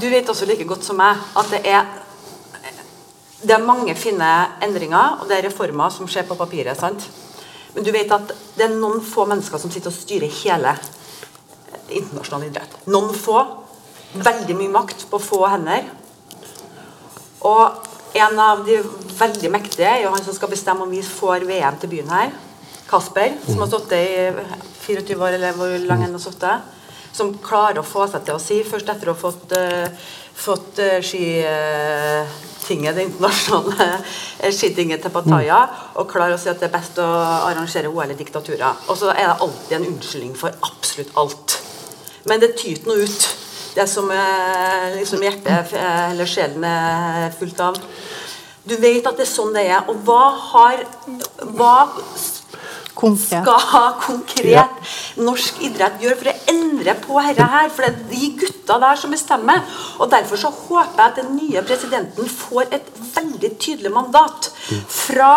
I: Du vet også like godt som meg at det er det er mange fine endringer og det er reformer som skjer på papiret. sant? Men du vet at det er noen få mennesker som sitter og styrer hele internasjonal idrett. Noen få veldig mye makt på få hender. Og en av de veldig mektige er jo han som skal bestemme om vi får VM til byen her. Kasper, som har stått i 24 år, eller hvor lang han har sittet. Som klarer å få seg til å si, først etter å ha fått, uh, fått uh, skitinget, det internasjonale skitinget til Pattaya, og klarer å si at det er best å arrangere OL i diktaturer. Og så er det alltid en unnskyldning for absolutt alt. Men det tyter noe ut det som liksom hjertet eller sjelen er fullt av. Du vet at det er sånn det er. Og hva har hva
B: konkret.
I: skal konkret norsk idrett gjøre for å endre på dette her? For det er de gutta der som bestemmer. Og Derfor så håper jeg at den nye presidenten får et veldig tydelig mandat fra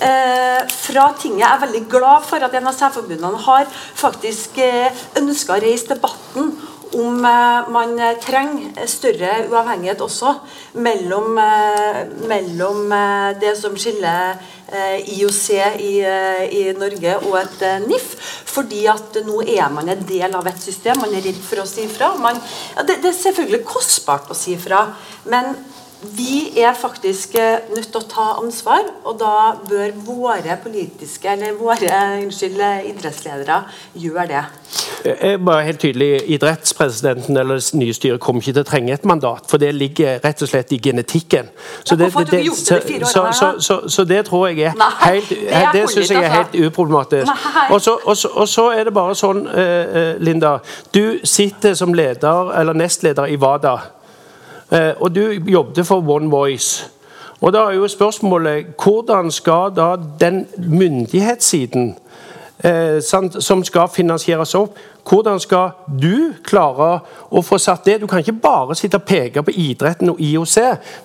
I: eh, fra tinget. Jeg er veldig glad for at NSF-forbundene har faktisk eh, ønska å reise debatten om eh, man trenger større uavhengighet også mellom, eh, mellom eh, det som skiller IOC i, i, Norge og et NIF. Fordi at nå er man en del av et system. Man er redd for å si fra. Ja, det, det, er selvfølgelig kostbart å si fra, men vi er faktisk eh, nødt til å ta ansvar, og da bør våre politiske, eller våre unnskyld, idrettsledere gjøre det.
C: Jeg bare helt tydelig, Idrettspresidenten eller det nye styret kommer ikke til å trenge et mandat, for det ligger rett og slett i genetikken. Så
I: det de fire årene
C: så, så, så, så det tror jeg er helt,
I: det syns
C: jeg er
I: altså.
C: helt uproblematisk. Og så, er det bare sånn, eh, eh, Linda, du sitter som leder, eller nestleder i WADA, eh, og du jobbet for One Voice. Og da er jo spørsmålet hvordan skal da den myndighetssiden eh, som skal finansieres opp. Hvordan skal du klare å få satt det? Du kan ikke bare sitte og peke på idretten og IOC,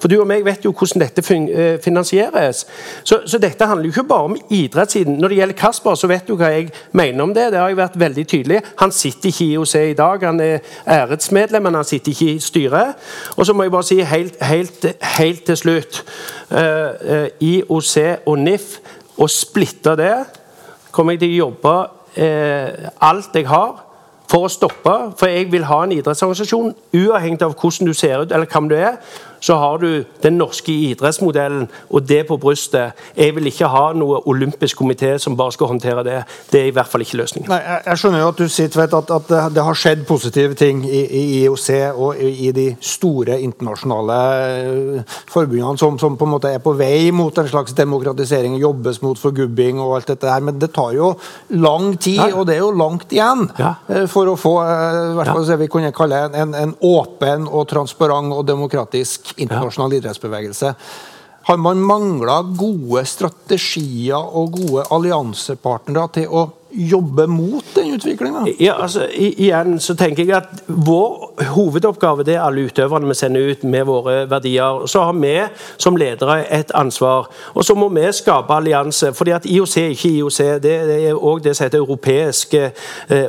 C: for du og meg vet jo hvordan dette eh, finansieres. Så, så dette handler jo ikke bare om idrettssiden. Når det gjelder Kasper, så vet du hva jeg mener om det. Det har jeg vært veldig tydelig. Han sitter ikke i IOC i dag, han er æresmedlem, men han sitter ikke i styret. Og så må jeg bare si helt, helt, helt til slutt uh, uh, IOC og NIF, å splitte det kommer jeg til å jobbe eh, alt jeg har for å stoppe. For jeg vil ha en idrettsorganisasjon, uavhengig av hvordan du ser ut eller hvem du er. Så har du den norske idrettsmodellen og det på brystet. Jeg vil ikke ha noe olympisk komité som bare skal håndtere det. Det er i hvert fall ikke løsningen.
A: Nei, jeg, skjønner jo at du sier Tvedt, at, at det, det har skjedd positive ting i, i IOC og i, i de store internasjonale eh, forbundene som, som på en måte er på vei mot en slags demokratisering, jobbes mot forgubbing og alt dette her. Men det tar jo lang tid,
C: Nei.
A: og det er jo langt igjen
C: Ja.
A: eh, for å få eh, i hvert fall
C: Ja.
A: det vi kunne kalle en, en, en åpen og transparent og demokratisk internasjonal idrettsbevegelse. Har man mangla gode strategier og gode alliansepartnere til å jobbe mot den utviklinga?
C: Ja, altså, igjen så tenker jeg at Vår hovedoppgave det er alle utøverne vi sender ut med våre verdier. Så har vi som ledere et ansvar. Og så må vi skape allianse. fordi at IOC er ikke IOC. Det, er òg det som heter europeisk eh,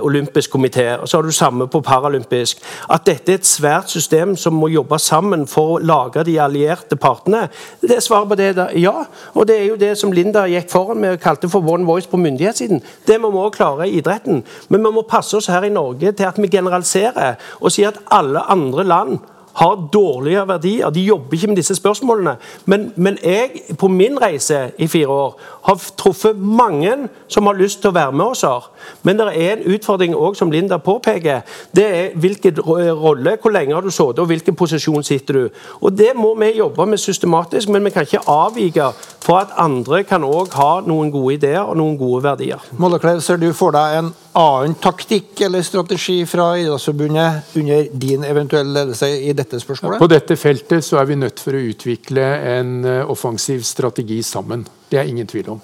C: olympisk komité. Og så har du samme på paralympisk. At dette er et svært system som må jobbe sammen for å lage de allierte partene. Det Svaret på det da, ja. Og det er jo det som Linda gikk foran med og kalte for One Voice på myndighetssiden. Det må vi også klare i idretten. Men vi må passe oss her i Norge til at vi generaliserer og sier at alle andre land har dårligere verdier. De jobber ikke med disse spørsmålene. Men, men jeg, på min reise i fire år, har truffet mange som har lyst til å være med oss her. Men det er en utfordring òg, som Linda påpeker. Det er hvilken rolle, hvor lenge har du sittet, og hvilken posisjon sitter du. Og Det må vi jobbe med systematisk, men vi kan ikke avvike for at andre kan òg ha noen gode ideer og noen gode verdier.
A: Mollekleiv, ser du for deg en annen taktikk eller strategi fra Idrettsforbundet under din eventuelle ledelse i dette spørsmålet?
D: På dette feltet så er vi nødt for å utvikle en eh, offensiv strategi sammen. Det er ingen tvil om.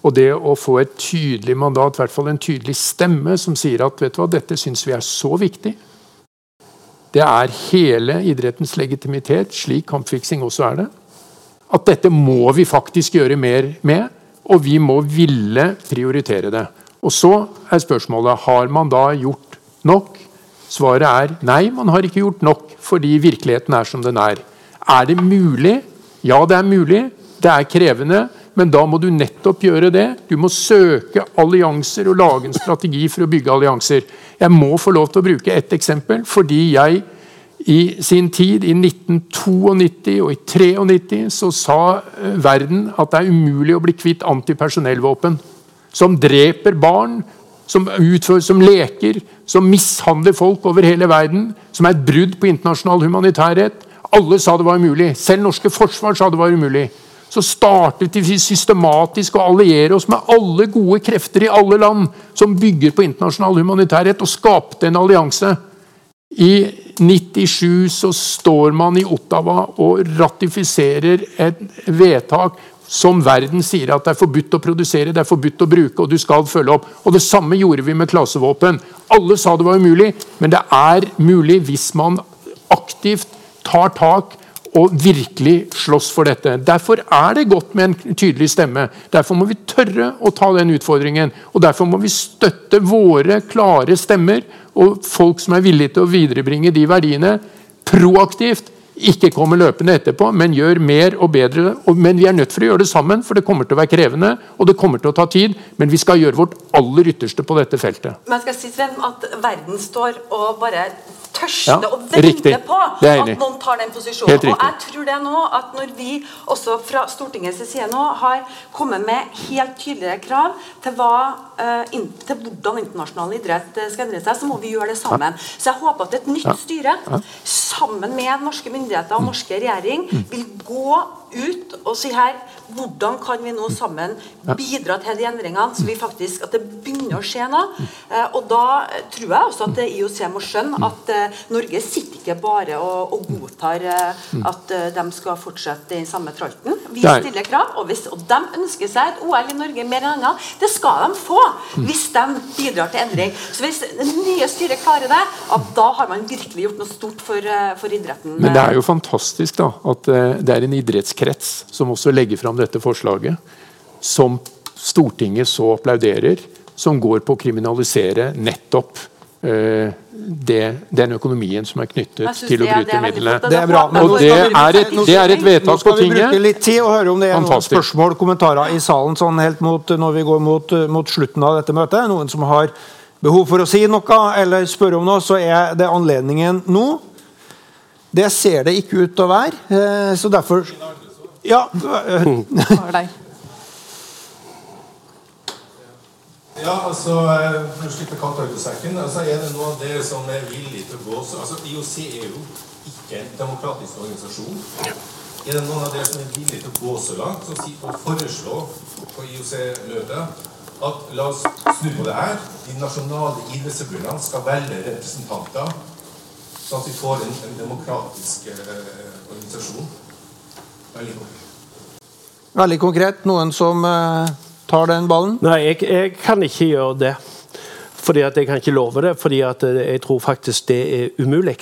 D: Og det å få et tydelig mandat, i hvert fall en tydelig stemme, som sier at vet du hva, dette syns vi er så viktig. Det er hele idrettens legitimitet, slik kampfiksing også er det. At dette må vi faktisk gjøre mer med, og vi må ville prioritere det. Og så er spørsmålet har man da gjort nok. Svaret er nei, man har ikke gjort nok fordi virkeligheten er som den er. Er det mulig? Ja, det er mulig. Det er krevende. Men da må du nettopp gjøre det. Du må søke allianser og lage en strategi for å bygge allianser. Jeg må få lov til å bruke ett eksempel, fordi jeg i sin tid, i 1992 og i 1993, så sa eh, verden at det er umulig å bli kvitt antipersonellvåpen. Som dreper barn, som utføres som leker, som mishandler folk over hele verden. Som er et brudd på internasjonal humanitærrett. Alle sa det var umulig. Selv norske forsvar sa det var umulig. Så startet vi systematisk å alliere oss med alle gode krefter i alle land som bygger på internasjonal humanitærrett, og skapte en allianse. I 97 så står man i Ottawa og ratifiserer et vedtak som verden sier at det er forbudt å produsere, det er forbudt å bruke, og du skal følge opp. Og Det samme gjorde vi med klasevåpen. Alle sa det var umulig, men det er mulig hvis man aktivt tar tak og virkelig slåss for dette. Derfor er det godt med en tydelig stemme. Derfor må vi tørre å ta den utfordringen. Og derfor må vi støtte våre klare stemmer og folk som er villige til å viderebringe de verdiene proaktivt. Ikke komme løpende etterpå, men gjør mer og bedre. Men vi er nødt for å gjøre det sammen, for det kommer til å være krevende og det kommer til å ta tid. Men vi skal gjøre vårt aller ytterste på dette feltet.
I: Men jeg skal si Sven, at verden står og bare tørste
D: Ja,
I: og vente
D: riktig.
I: på at noen tar den posisjonen. Og jeg tror det nå at når vi også fra Stortingets side nå har kommet med helt tydelige krav til, hva, eh, til hvordan internasjonal idrett eh, skal endre seg, så må vi gjøre det sammen. Så jeg håper at et nytt
D: Ja.
I: styre, sammen med norske myndigheter og norske regjering, vil gå ut og si her hvordan kan vi nå sammen bidra til de endringene, så vi faktisk, at det begynner å skje noe. Eh, og da tror jeg også at IOC må skjønne at eh, Norge sitter ikke bare og, og godtar eh, at de skal fortsette i samme tralten. Vi stiller krav, og, hvis, og de ønsker seg et OL i Norge mer enn annet. Det skal de få, hvis de bidrar til endring. Så hvis det nye styret klarer det, at da har man virkelig gjort noe stort for, for idretten.
D: Men det er jo fantastisk da, at det er en idrettskrets som også legger fram dette forslaget, som Stortinget så applauderer, som går på å kriminalisere nettopp eh, det, den økonomien som er knyttet
I: synes
D: til å
I: det
D: bryte midlene.
A: Det er bra.
D: Og det er et, det er et
A: Nå
D: vedtak på
A: skal vi bruke litt tid og høre om det er noen
D: Fantastisk.
A: spørsmål kommentarer i salen sånn helt mot, når vi går mot, mot slutten av dette møtet. Noen som har behov for å si noe eller spørre om noe, så er det anledningen nå. Det ser det ikke ut til å være, eh, så derfor Ja. Over
B: Har deg.
F: Ja, altså, eh, For å slippe katta ut av sekken, altså, er det noen av dere som er villige til å gå så altså, IOC er jo ikke en demokratisk organisasjon. Er det noen av dere som er villige til å gå så langt som sier å foreslå på IOC-møtet at la oss snu på det her. De nasjonale idrettsforbundene skal velge representanter, sånn at vi får en, en demokratisk eh, organisasjon. Veldig konkret.
A: Veldig konkret. Noen som eh, tar den ballen?
C: Nei, jeg, jeg kan ikke gjøre det. Fordi at Jeg kan ikke love det, fordi at eh, jeg tror faktisk det er umulig.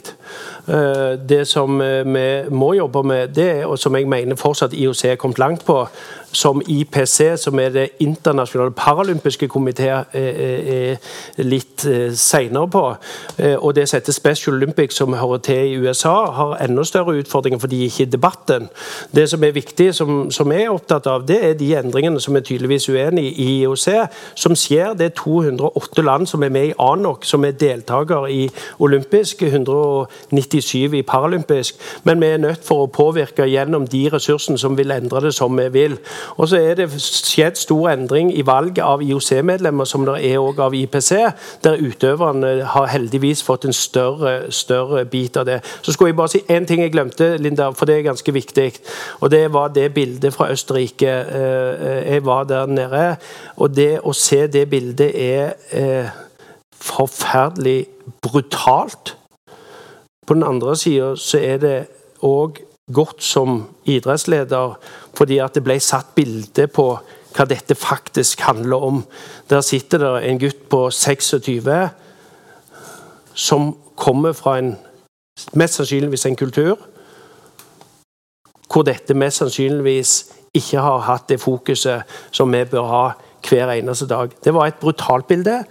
C: Eh, Det som eh, vi må jobbe med, det og som jeg mener fortsatt IOC er kommet langt på, som IPC, som er det internasjonale paralympiske komité, er, litt seinere på. Og det som Special Olympics, som hører til i USA, har enda større utfordringer fordi de er i debatten. Det som er viktig, som, som jeg er opptatt av, det er de endringene som er tydeligvis uenig i IOC, som skjer. Det er 208 land som er med i ANOK, som er deltaker i olympisk, 197 i paralympisk. Men vi er nødt for å påvirke gjennom de ressursene som vil endre det som vi vil. Og så er det skjedd stor endring i valget av IOC-medlemmer, som det er også av IPC, der utøverne har heldigvis fått en større, større bit av det. Så skulle jeg bare si én ting jeg glemte, Linda, for det er ganske viktig. Og det var det bildet fra Østerrike. Eh, Jeg var der nede, og det å se det bildet er eh, forferdelig brutalt. På den andre sida så er det òg godt som idrettsleder, fordi at det ble satt bilde på hva dette faktisk handler om. Der sitter det en gutt på 26 som kommer fra en mest sannsynligvis en kultur hvor dette mest sannsynligvis ikke har hatt det fokuset som vi bør ha hver eneste dag. Det var et brutalt bilde,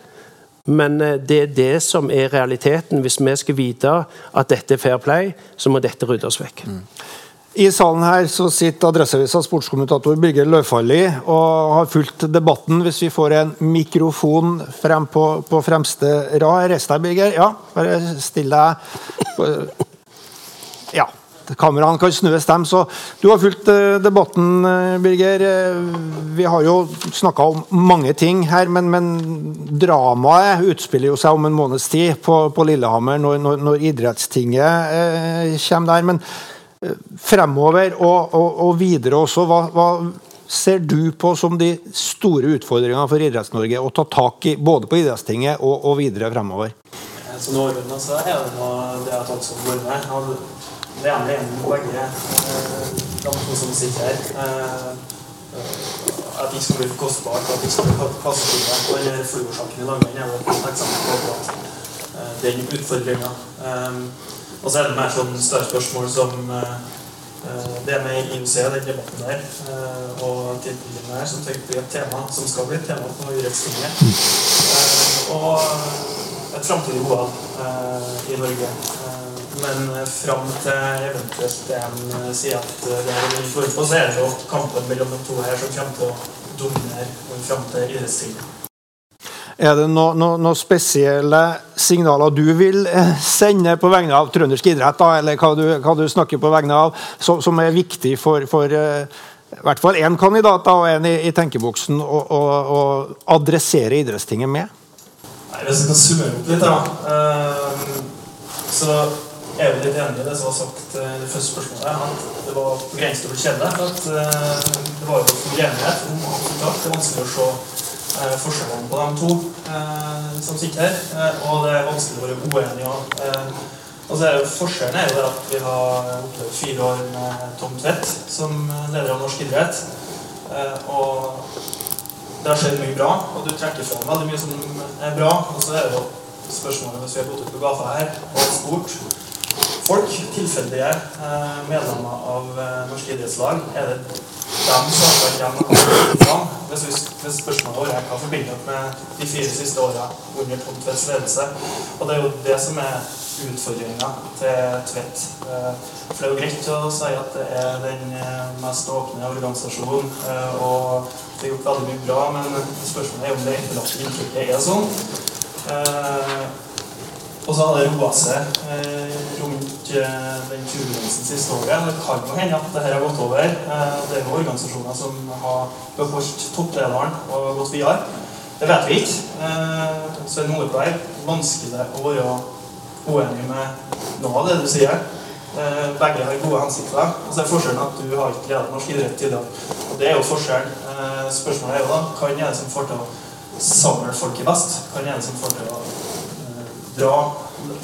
C: men eh, det er det som er realiteten. Hvis vi skal vite at dette er fair play, så må dette ryddes vekk.
A: I salen her så sitter Adresseavisa sportskommentator Birger Løvfalli og har fulgt debatten. Hvis vi får en mikrofon frem på, på fremste rad. Reis deg, Birger. Ja, bare still deg Ja. Kameraene kan snus dem, så Du har fulgt eh, debatten, eh, Birger. Eh, Vi har jo snakka om mange ting her, men, men dramaet utspiller jo seg om en måneds tid på, på Lillehammer når, når, når idrettstinget eh, kommer der. Men fremover og, og, og videre også, hva, hva ser du på som de store utfordringene for Idretts-Norge å ta tak i, både på idrettstinget og, og videre fremover?
J: Så overordnet så er det nå det at alle som går med, det ene er en begge eh, de to som sitter her. eh, eh, At det ikke skal bli for kostbart, at det ikke skal bli kassetid. Og den fluorsaken i langrenn er jo et eksempel på akkurat eh, den utfordringa. Og så er det mer sånn større spørsmål som eh, eh, det med IOC, den debatten der, eh, og tildelingen her, som tenker blir et tema, som skal bli et tema på idrettstinget. Eh, Og et framtidig OL eh, i Norge. Men eh, fram til eventuelt en eh, sier at eh, det er en form på, så er det jo kampen mellom de to her som kommer til å dominere fram til idrettstiden.
A: Er det noen noe, noe spesielle signaler du vil sende på vegne av trøndersk idrett, da, eller hva du, hva du, snakker på vegne av, som, som er viktig for, for uh, i hvert fall én kandidat da, og en i, i tenkeboksen å adressere idrettstinget med?
J: Nei, Hvis jeg kan summere opp litt, da, uh, så er jo litt enig i det som var sagt i det første spørsmålet, at det var på grensen til å bli kjedelig. At uh, det var jo stor enighet om at det er vanskelig å se eh, forskjellene på de to eh, som sitter her. Eh, og det er vanskelig å være uenig. òg. Altså, er Forskjellen er jo at vi har opplevd fire år med Tom Tvedt som leder av norsk idrett. Eh, og det har skjedd mye bra, og du trekker fram veldig mye som er bra. Og så er det jo spørsmålet hvis vi har gått ut på gata her og spurt folk, tilfeldige eh, medlemmer av norske idrettslag, er det dem som har vært fram. Hvis, hvis spørsmålet vårt er hva forbinder med de fire siste åra under Tom Tvedts ledelse. Og det er jo det som er utfordringa til Tvedt. Eh, for det er jo greit å si at det er den eh, mest åpne organisasjonen, eh, og det er gjort veldig mye bra, men spørsmålet er om det etterlatte inntrykket er sånn. Og så har det roa seg eh, rundt eh, den turbulensen siste året. Det kan jo hende at dette har gått over. Eh, det er jo organisasjoner som har beholdt topplederen og gått videre. Det vet vi ikke. Eh, Svein Molepleie, vanskelig å være uenig med noe av det du sier. Begge har gode hensikter. Og så er forskjellen at du har ikke ledet norsk idrett tidligere. Og det er jo forskjellen. Spørsmålet er jo da hva er det som får til å samle folket best? Hva er det som får til å dra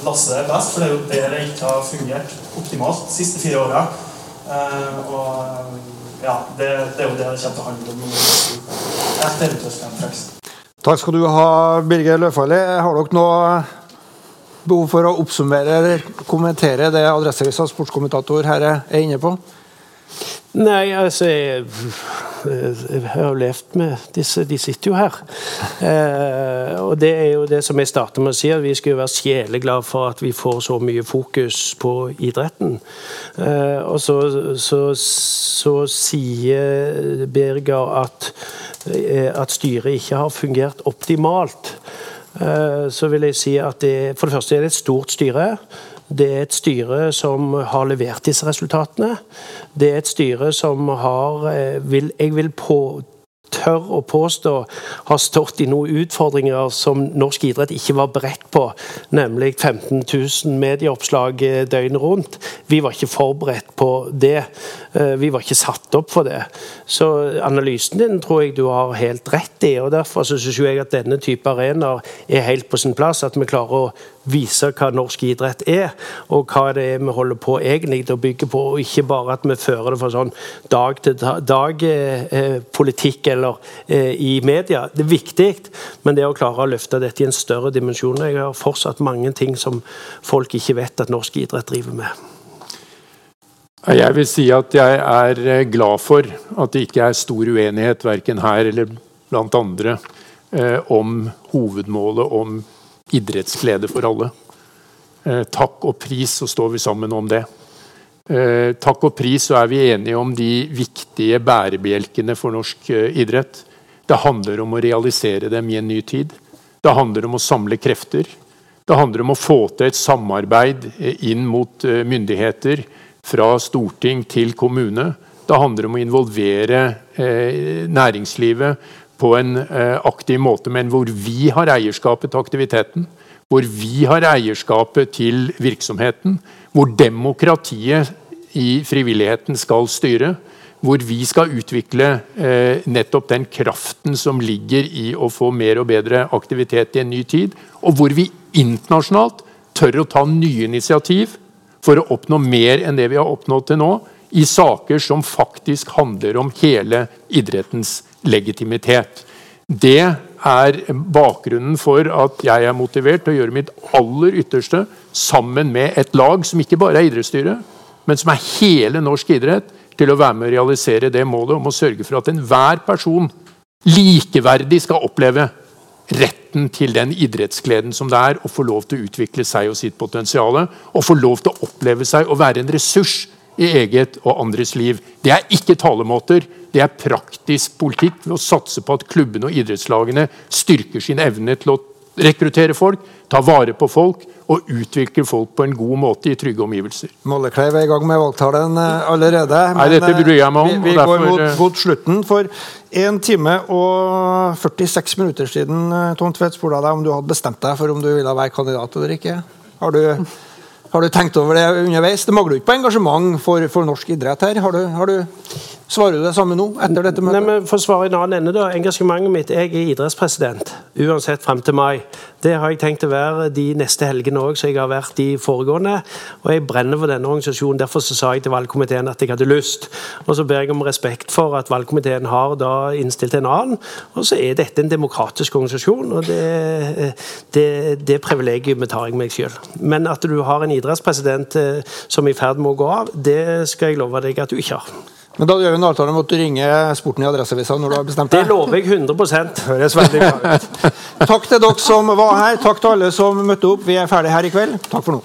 J: lasset best, for det er jo der det ikke har fungert optimalt de siste fire åra. Uh, og ja, det, det, er jo det det kommer til å handle om. Et eventuelt
A: Takk skal du ha, Birger Løfali. Har dere noe behov for å oppsummere eller kommentere det Adresseavisas sportskommentator her er inne på?
C: Nei, altså jeg, jeg har jo levd med disse. De sitter jo her. Eh, og det er jo det som jeg starter med å si, at vi skal jo være sjeleglade for at vi får så mye fokus på idretten. Eh, og så, så, så, sier Birger at, eh, at styret ikke har fungert optimalt. Eh, så vil jeg si at det, for det første er det et stort styre. Det er et styre som har levert disse resultatene. Det er et styre som har eh, vil, Jeg vil på, tør å påstå har stått i noen utfordringer som norsk idrett ikke var beredt på, nemlig 15 000 medieoppslag eh, døgnet rundt. Vi var ikke forberedt på det. Eh, vi var ikke satt opp for det. Så analysen din tror jeg du har helt rett i. og Derfor syns jeg at denne type arenaer er helt på sin plass. At vi klarer å vise hva norsk idrett er, og hva det er vi holder på egentlig å bygge på. og Ikke bare at vi fører det for sånn dag-til-dag-politikk eh, eller eh, i media. Det er viktig, men det å klare å løfte dette i en større dimensjon Jeg har fortsatt mange ting som folk ikke vet at norsk idrett driver med.
D: Jeg vil si at jeg er eh, glad for at det ikke er stor uenighet verken her eller blant andre eh, om hovedmålet om idrettsglede for alle. Eh, takk og pris, så står vi sammen om det. Eh, takk og pris, så er vi enige om de viktige bærebjelkene for norsk eh, idrett. Det handler om å realisere dem i en ny tid. Det handler om å samle krefter. Det handler om å få til et samarbeid inn mot myndigheter, fra storting til kommune. Det handler om å involvere næringslivet på en eh, aktiv måte, men hvor vi har eierskapet til aktiviteten. Hvor vi har eierskapet til virksomheten. Hvor demokratiet i frivilligheten skal styre. Hvor vi skal utvikle eh, nettopp den kraften som ligger i å få mer og bedre aktivitet i en ny tid. Og hvor vi internasjonalt tør å ta nye initiativ for å oppnå mer enn det vi har oppnådd til nå, i saker som faktisk handler om hele idrettens legitimitet. Det er bakgrunnen for at jeg er motivert til å gjøre mitt aller ytterste sammen med et lag som ikke bare er idrettsstyret, men som er hele norsk idrett, til å være med å realisere det målet om å sørge for at enhver person likeverdig skal oppleve retten til den idrettsgleden som det er å få lov til å utvikle seg og sitt potensial, og få lov til å oppleve seg å være en ressurs i eget og andres liv. Det er ikke talemåter, det er praktisk politikk ved å satse på at klubbene og idrettslagene styrker sin evne til å rekruttere folk, ta vare på folk og utvikle folk på en god måte i trygge omgivelser.
A: Mollekleiv er i gang med valgtalen eh, allerede.
D: Nei, dette
A: eh,
D: bryr jeg meg om,
A: Vi, vi
D: derfor-
A: går mot, mot slutten. For 1 time og 46 minutter siden eh, Tom Tvedt spurte deg om du hadde bestemt deg for om du ville være kandidat eller ikke. Har du, har du tenkt over det underveis? Det mangler ikke på engasjement for, for norsk idrett her. Har du, har du, svarer du det samme nå etter dette
C: Nei, men For å svare i en annen ende, da. Engasjementet mitt Jeg er idrettspresident, uansett frem til mai. Det har jeg tenkt å være de neste helgene òg, som jeg har vært de foregående. Og jeg brenner for denne organisasjonen. Derfor så sa jeg til valgkomiteen at jeg hadde lyst. Og så ber jeg om respekt for at valgkomiteen har da innstilt en annen. Og så er dette en demokratisk organisasjon, og det, det, det privilegiet tar jeg meg sjøl. Men at du har en idrettspresident eh, som er i ferd med å gå av, det skal jeg love deg at du ikke har.
A: Men da gjør vi en avtale om at du ringer Sporten i Adresseavisa når du har bestemt
C: Det
A: deg.
C: lover jeg 100
A: Høres veldig bra ut. Takk til dere som var her. Takk til alle som møtte opp. Vi er ferdige her i kveld. Takk for nå.